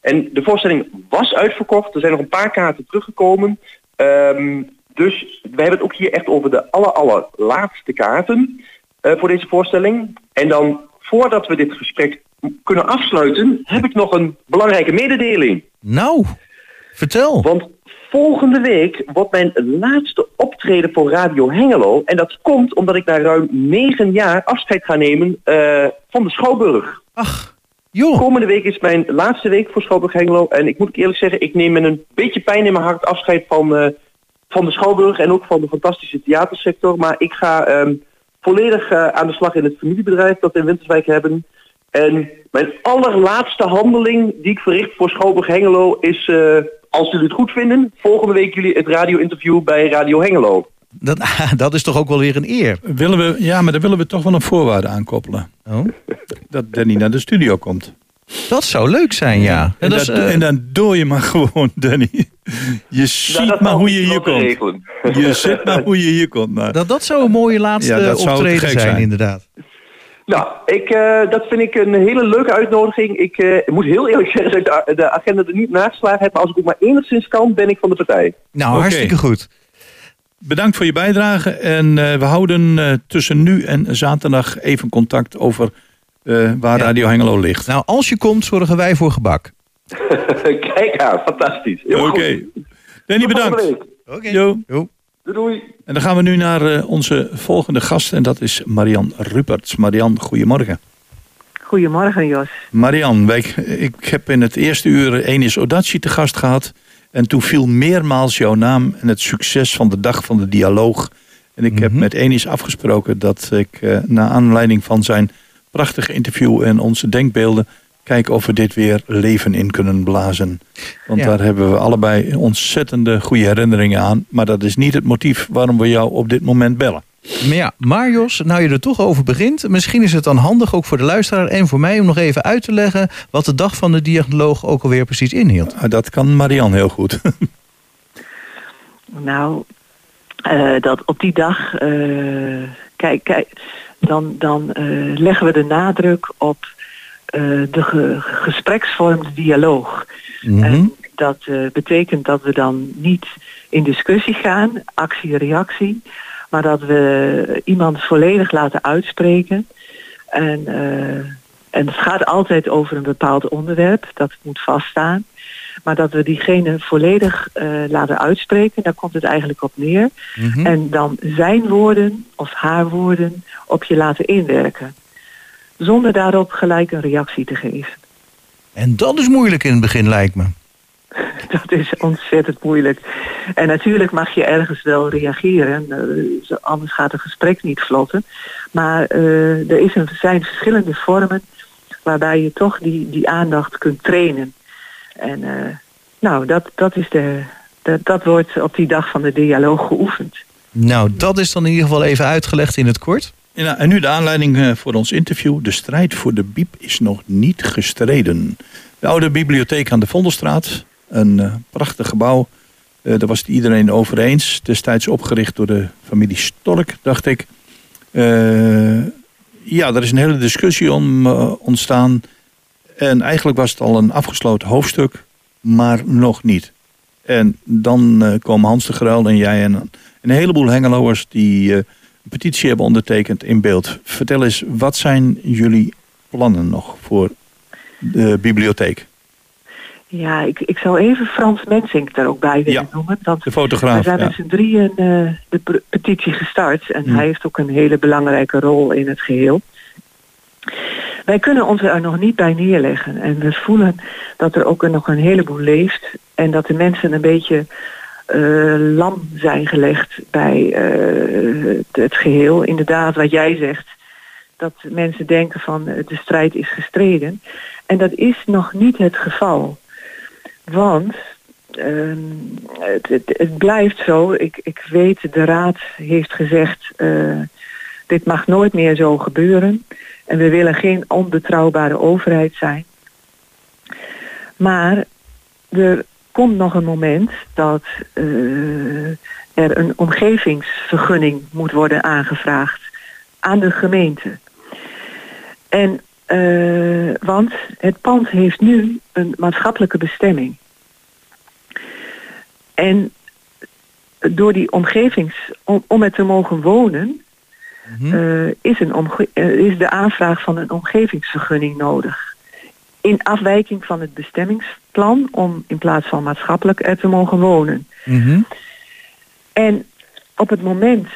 En de voorstelling was uitverkocht, er zijn nog een paar kaarten teruggekomen. Ehm, dus we hebben het ook hier echt over de aller, allerlaatste kaarten eh, voor deze voorstelling. En dan, voordat we dit gesprek kunnen afsluiten, heb ik nog een belangrijke mededeling. Nou, vertel. Want volgende week wordt mijn laatste optreden voor Radio Hengelo. En dat komt omdat ik na ruim negen jaar afscheid ga nemen eh, van de Schouwburg. Ach, joh. Komende week is mijn laatste week voor Schouwburg Hengelo. En ik moet eerlijk zeggen, ik neem met een beetje pijn in mijn hart afscheid van, eh, van de Schouwburg. En ook van de fantastische theatersector. Maar ik ga ehm, volledig eh, aan de slag in het familiebedrijf dat we in Winterswijk hebben. En mijn allerlaatste handeling die ik verricht voor Schouwburg Hengelo is, eh, als jullie het goed vinden, volgende week jullie het radio-interview bij Radio Hengelo. Dat, dat is toch ook wel weer een eer. Willen we, ja, maar daar willen we toch wel een voorwaarde aankoppelen. Oh. Dat Danny naar de studio komt. Dat zou leuk zijn, ja. En, En dat is, eh, en dan doe je maar gewoon, Danny. Je ziet Nou, maar hoe je hier komt. regelen. Je ziet maar hoe je hier komt. Nou, dat, dat zou een mooie laatste Ja, optreden zijn, zijn. inderdaad. Nou, ik, eh, dat vind ik een hele leuke uitnodiging. Ik eh, moet heel eerlijk zeggen dat ik de, de agenda er niet nageslagen heb. Maar als ik ook maar enigszins kan, ben ik van de partij. Nou, hartstikke goed. Bedankt voor je bijdrage. En eh, we houden eh, tussen nu en zaterdag even contact over eh, waar Ja. Radio Hengelo ligt. Nou, als je komt, zorgen wij voor gebak. Kijk aan, fantastisch. Heel Oké. goed. Danny, bedankt. Oké. Jo. Jo. Doei doei. En dan gaan we nu naar eh, onze volgende gast. En dat is Marian Ruperts. Marian, goedemorgen. Goedemorgen, Jos. Marian, wij, ik heb in het eerste uur Enis Odachi te gast gehad. En toen viel meermaals jouw naam en het succes van de dag van de dialoog. En ik heb Mhm. met Enis afgesproken dat ik eh naar aanleiding van zijn prachtige interview en onze denkbeelden kijken of we dit weer leven in kunnen blazen. Want Ja. daar hebben we allebei ontzettende goede herinneringen aan. Maar dat is niet het motief waarom we jou op dit moment bellen. Maar ja, Marios, nou je er toch over begint... misschien is het dan handig ook voor de luisteraar en voor mij... om nog even uit te leggen wat de dag van de dialoog ook alweer precies inhield. Ah, Dat kan Marian heel goed. Nou, eh, dat op die dag, eh, kijk, kijk, dan, dan eh, leggen we de nadruk op eh, de ge- gespreksvorm, de dialoog. Mhm. En dat eh, betekent dat we dan niet in discussie gaan, actie-reactie, maar dat we iemand volledig laten uitspreken. En, En het gaat altijd over een bepaald onderwerp, dat moet vaststaan. Maar dat we diegene volledig eh, laten uitspreken, daar komt het eigenlijk op neer. Mhm. En dan zijn woorden of haar woorden op je laten inwerken. Zonder daarop gelijk een reactie te geven. En dat is moeilijk in het begin, lijkt me. Dat is ontzettend moeilijk. En natuurlijk mag je ergens wel reageren, eh, anders gaat het gesprek niet vlotten. Maar eh, er is een, zijn verschillende vormen waarbij je toch die, die aandacht kunt trainen. En eh, nou, dat, dat, is de, dat, dat wordt op die dag van de dialoog geoefend. Nou, dat is dan in ieder geval even uitgelegd in het kort. Ja, en nu de aanleiding eh, voor ons interview. De strijd voor de biep is nog niet gestreden. De oude bibliotheek aan de Vondelstraat. Een eh, prachtig gebouw. Eh, daar was het iedereen over eens. Destijds opgericht door de familie Stork, dacht ik. Eh, ja, er is een hele discussie om eh, ontstaan. En eigenlijk was het al een afgesloten hoofdstuk. Maar nog niet. En dan eh, komen Hans de Gruil en jij en een heleboel Hengeloers die eh, een petitie hebben ondertekend in beeld. Vertel eens, wat zijn jullie plannen nog voor de bibliotheek? Ja, ik, ik zou even Frans Mensink daar ook bij willen noemen. Want De fotograaf, we zijn ja. met z'n drieën eh, de petitie gestart. En Hmm. hij heeft ook een hele belangrijke rol in het geheel. Wij kunnen ons er nog niet bij neerleggen. En we voelen dat er ook nog een heleboel leeft. En dat de mensen een beetje eh, lam zijn gelegd bij eh, het, geheel. Inderdaad, wat jij zegt. Dat mensen denken van eh, de strijd is gestreden. En dat is nog niet het geval. Want ehm, het, het, het blijft zo. Ik, ik weet, de raad heeft gezegd... dit mag nooit meer zo gebeuren. En we willen geen onbetrouwbare overheid zijn. Maar er komt nog een moment dat eh, er een omgevingsvergunning moet worden aangevraagd aan de gemeente. En eh, want het pand heeft nu een maatschappelijke bestemming. En door die omgevings, om, om te mogen wonen, eh, is, een omge- eh, is de aanvraag van een omgevingsvergunning nodig. In afwijking van het bestemmingsplan om in plaats van maatschappelijk te mogen wonen. En op het moment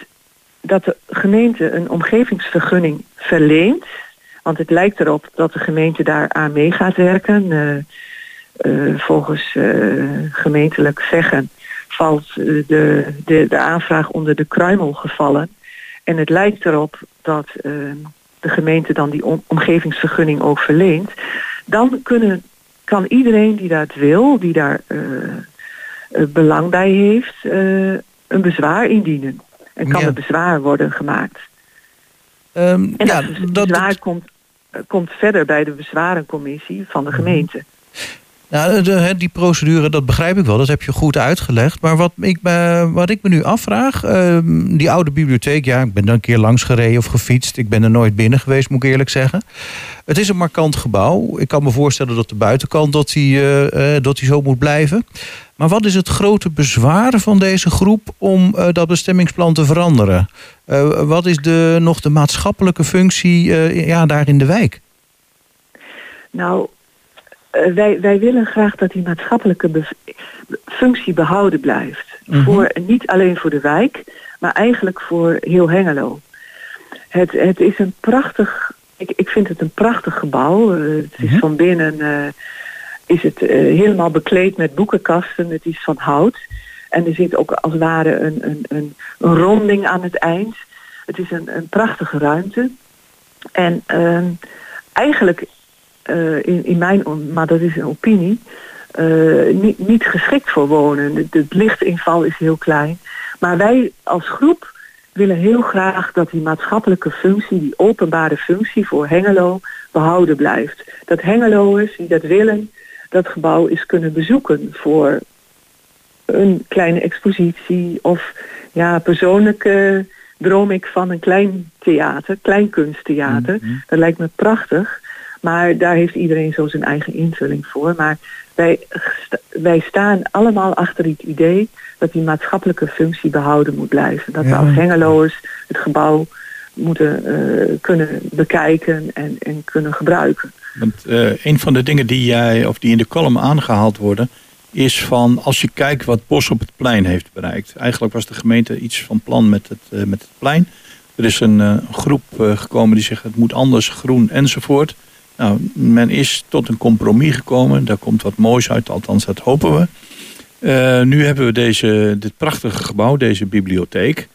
dat de gemeente een omgevingsvergunning verleent, want het lijkt erop dat de gemeente daar aan mee gaat werken. eh, volgens gemeentelijk zeggen valt de, de, de aanvraag onder de kruimelgevallen. En het lijkt erop dat eh, de gemeente dan die om- omgevingsvergunning ook verleent. Dan kunnen, kan iedereen die dat wil, die daar eh, eh, belang bij heeft, eh, een bezwaar indienen. En kan Ja. er bezwaar worden gemaakt. Ehm, En ja, dat bezwaar komt, komt verder bij de bezwarencommissie van Mhm. de gemeente. Nou, die procedure, dat begrijp ik wel. Dat heb je goed uitgelegd. Maar wat ik me, wat ik me nu afvraag... ehm, die oude bibliotheek, ja, ik ben er een keer langs gereden of gefietst. Ik ben er nooit binnen geweest, moet ik eerlijk zeggen. Het is een markant gebouw. Ik kan me voorstellen dat de buitenkant dat die, eh, eh, dat die zo moet blijven. Maar wat is het grote bezwaar van deze groep om eh, dat bestemmingsplan te veranderen? Eh, wat is de, nog de maatschappelijke functie eh, ja, daar in de wijk? Nou, eh, wij, wij willen graag dat die maatschappelijke functie behouden blijft. Mhm. voor, niet alleen voor de wijk, maar eigenlijk voor heel Hengelo. Het, het is een prachtig, ik, ik vind het een prachtig gebouw. Eh, het is van binnen eh, is het helemaal bekleed met boekenkasten. Het is van hout. En er zit ook als het ware een, een, een, een ronding aan het eind. Het is een, een prachtige ruimte. En ehm, eigenlijk, in, in mijn, maar dat is een opinie, eh, niet, niet geschikt voor wonen. Het, lichtinval is heel klein. Maar wij als groep willen heel graag dat die maatschappelijke functie, die openbare functie voor Hengelo, behouden blijft. Dat Hengeloers die dat willen, dat gebouw is kunnen bezoeken voor een kleine expositie of ja, persoonlijk eh, droom ik van een klein theater, klein kunsttheater. Dat lijkt me prachtig, maar daar heeft iedereen zo zijn eigen invulling voor. Maar wij, wij staan allemaal achter het idee dat die maatschappelijke functie behouden moet blijven. Dat we als Hengeloers het gebouw moeten eh, kunnen bekijken en, en kunnen gebruiken. Want eh, een van de dingen die jij, of die in de column aangehaald worden, is van als je kijkt wat Bos op het plein heeft bereikt. Eigenlijk was de gemeente iets van plan met het, eh, met het plein. Er is een eh, groep eh, gekomen die zegt het moet anders, groen enzovoort. Nou, men is tot een compromis gekomen. Daar komt wat moois uit, althans dat hopen we. Eh, nu hebben we deze, dit prachtige gebouw, deze bibliotheek.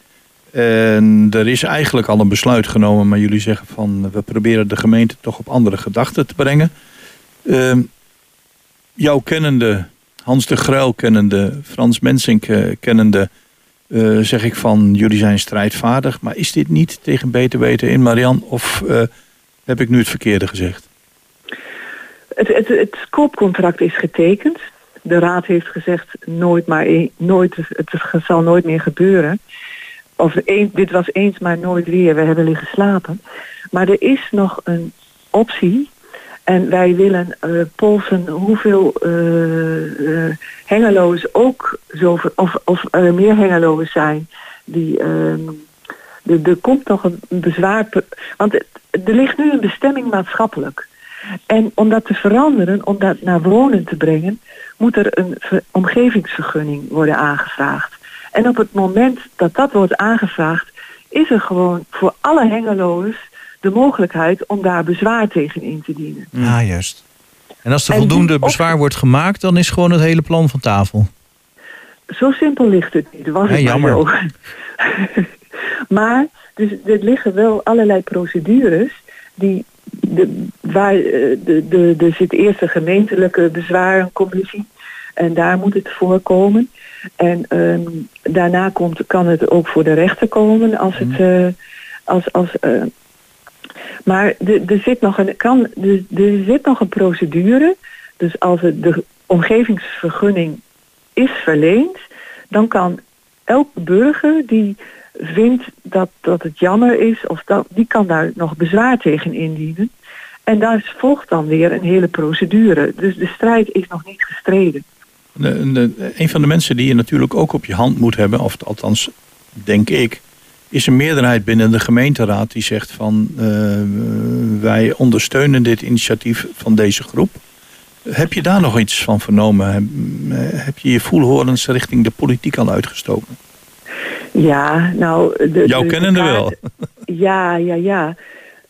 En er is eigenlijk al een besluit genomen, maar jullie zeggen van we proberen de gemeente toch op andere gedachten te brengen. Ehm, jouw kennende, Hans de Gruil kennende, Frans Mensink eh, kennende, eh, zeg ik van jullie zijn strijdvaardig. Maar is dit niet tegen beter weten in, Marian? Of heb ik nu het verkeerde gezegd? Het, het, koopcontract is getekend. De raad heeft gezegd nooit maar e- nooit, het zal nooit meer gebeuren. Of een, dit was eens maar nooit weer. We hebben liggen slapen. Maar er is nog een optie. En wij willen eh, polsen hoeveel eh, eh, hengeloos ook zo, of, of er meer hengeloos zijn die. ehm, er, komt nog een bezwaar. Want er ligt nu een bestemming maatschappelijk. En om dat te veranderen, om dat naar wonen te brengen, moet er een ver- omgevingsvergunning worden aangevraagd. En op het moment dat dat wordt aangevraagd, is er gewoon voor alle hengeloos de mogelijkheid om daar bezwaar tegen in te dienen. Ja, juist. En als er En voldoende die- bezwaar wordt gemaakt, dan is gewoon het hele plan van tafel. Zo simpel ligt het niet. Was Ja, het maar zo. maar dus, er liggen wel allerlei procedures die de, waar, eh, de, de, er zit eerst een gemeentelijke bezwarencommissie en daar moet het voorkomen. En ehm, daarna komt, kan het ook voor de rechter komen als het eh, als, als eh, maar er, zit nog een, kan, er zit nog een procedure. Dus als het de omgevingsvergunning is verleend, dan kan elke burger die vindt dat, dat het jammer is, of dat, die kan daar nog bezwaar tegen indienen. En daar volgt dan weer een hele procedure. Dus de strijd is nog niet gestreden. De, de- een van de mensen die je natuurlijk ook op je hand moet hebben, of althans denk ik, is een meerderheid binnen de gemeenteraad die zegt van eh, wij ondersteunen dit initiatief van deze groep. Heb je daar nog iets van vernomen? Heb, eh, heb je je voelhorens richting de politiek al uitgestoken? Ja, nou... De, Jouw de- de kennende wel. Ja, ja, ja.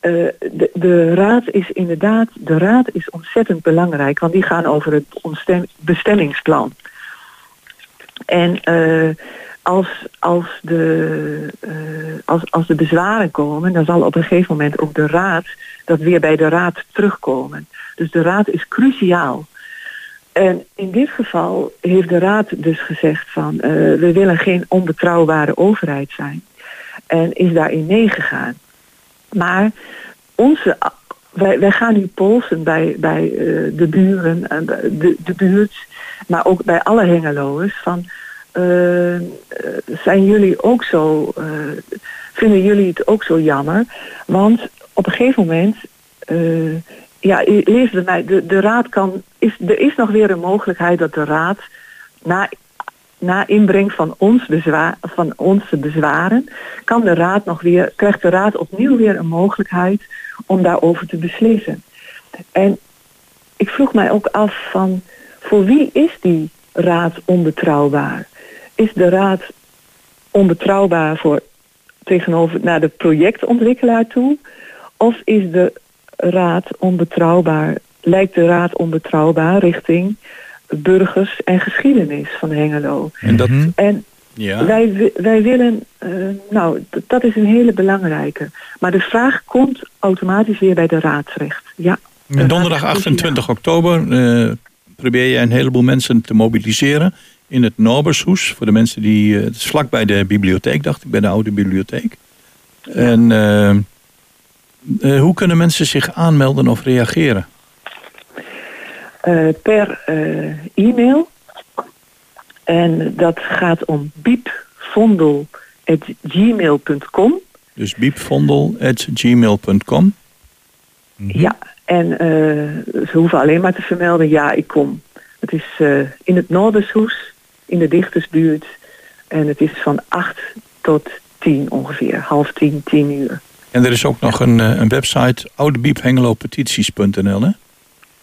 Eh, de, de raad is inderdaad, de raad is ontzettend belangrijk, want die gaan over het ontstem- bestemmingsplan. En eh, als, als, de, eh, als, als de bezwaren komen, dan zal op een gegeven moment ook de raad dat weer bij de raad terugkomen. Dus de raad is cruciaal. En in dit geval heeft de raad dus gezegd van eh, we willen geen onbetrouwbare overheid zijn. En is daarin meegegaan. Maar onze, wij, wij gaan nu polsen bij, bij eh, de buren, en de, de buurt, maar ook bij alle hengeloers van eh, zijn jullie ook zo, vinden jullie het ook zo jammer? Want op een gegeven moment, ja, lees bij mij, de, de raad kan, is, er is nog weer een mogelijkheid dat de raad na na inbreng van, ons bezwaar, van onze bezwaren, kan de raad nog weer, krijgt de raad opnieuw weer een mogelijkheid om daarover te beslissen. En ik vroeg mij ook af van, voor wie is die raad onbetrouwbaar? Is de raad onbetrouwbaar voor tegenover naar de projectontwikkelaar toe? Of is de raad onbetrouwbaar, lijkt de raad onbetrouwbaar richting burgers en geschiedenis van Hengelo? En dat, En ja. wij, wi- wij willen, eh, nou, dat is een hele belangrijke. Maar de vraag komt automatisch weer bij de raad terecht. Ja. En donderdag 28 oktober eh, probeer je een heleboel mensen te mobiliseren in het Norbershoes. Voor de mensen die, eh, het is vlakbij de bibliotheek, dacht ik, bij de oude bibliotheek. En eh, hoe kunnen mensen zich aanmelden of reageren? Eh, per eh, e-mail. En dat gaat om biepvondel.gmail.com. Dus biepvondel.gmail.com. Ja, en eh, ze hoeven alleen maar te vermelden, ja, ik kom. Het is eh, in het Noordershoes, in de dichtersbuurt. En het is van 8 tot 10 ongeveer, half 10, 10 uur. En er is ook nog een, eh, een website, oudebiephengelopetities.nl hè?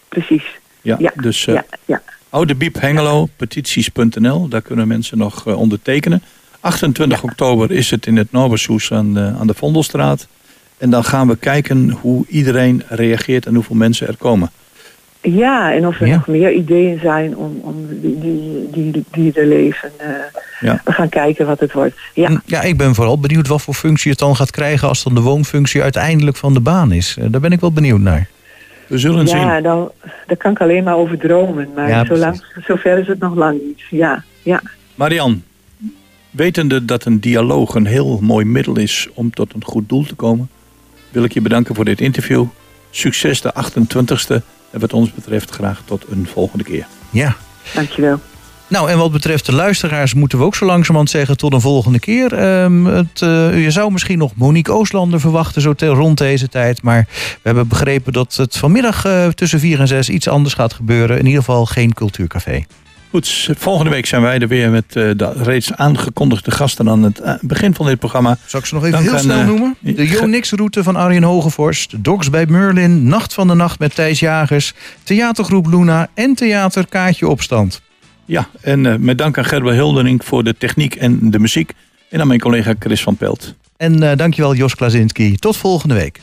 Precies. Ja, Ja, dus uh, ja, ja. oudebiephengelopetities.nl, daar kunnen mensen nog eh, ondertekenen. 28 oktober is het in het Nobershoes aan aan de Vondelstraat. En dan gaan we kijken hoe iedereen reageert en hoeveel mensen er komen. Ja, en of er Ja. nog meer ideeën zijn om, om die, die, die dierenleven. eh Ja. We gaan kijken wat het wordt. Ja. Hm, Ja, ik ben vooral benieuwd wat voor functie het dan gaat krijgen als dan de woonfunctie uiteindelijk van de baan is. Eh, Daar ben ik wel benieuwd naar. We zullen Ja, zien. dan, daar kan ik alleen maar over dromen. Maar Ja, zolang, zover is het nog lang niet. Ja, ja. Marian, wetende dat een dialoog een heel mooi middel is om tot een goed doel te komen, wil ik je bedanken voor dit interview. Succes de 28e en wat ons betreft graag tot een volgende keer. Ja. Dankjewel. Nou, en wat betreft de luisteraars moeten we ook zo langzamerhand zeggen tot een volgende keer. Ehm, het, eh, je zou misschien nog Monique Ooslander verwachten zo te- rond deze tijd. Maar we hebben begrepen dat het vanmiddag eh, tussen 4 en 6 iets anders gaat gebeuren. In ieder geval geen cultuurcafé. Goed, volgende week zijn wij er weer met eh, de reeds aangekondigde gasten aan het eh, begin van dit programma. Zal ik ze nog even Dank heel snel eh, noemen? De Jonix-route van Arjen Hogevorst. Docs bij Merlin. Nacht van de Nacht met Thijs Jagers. Theatergroep Luna. En Theater Kaatje Opstand. Ja, en met dank aan Gerber Hildering voor de techniek en de muziek. En aan mijn collega Chris van Pelt. En eh, dankjewel Jos Klazinski. Tot volgende week.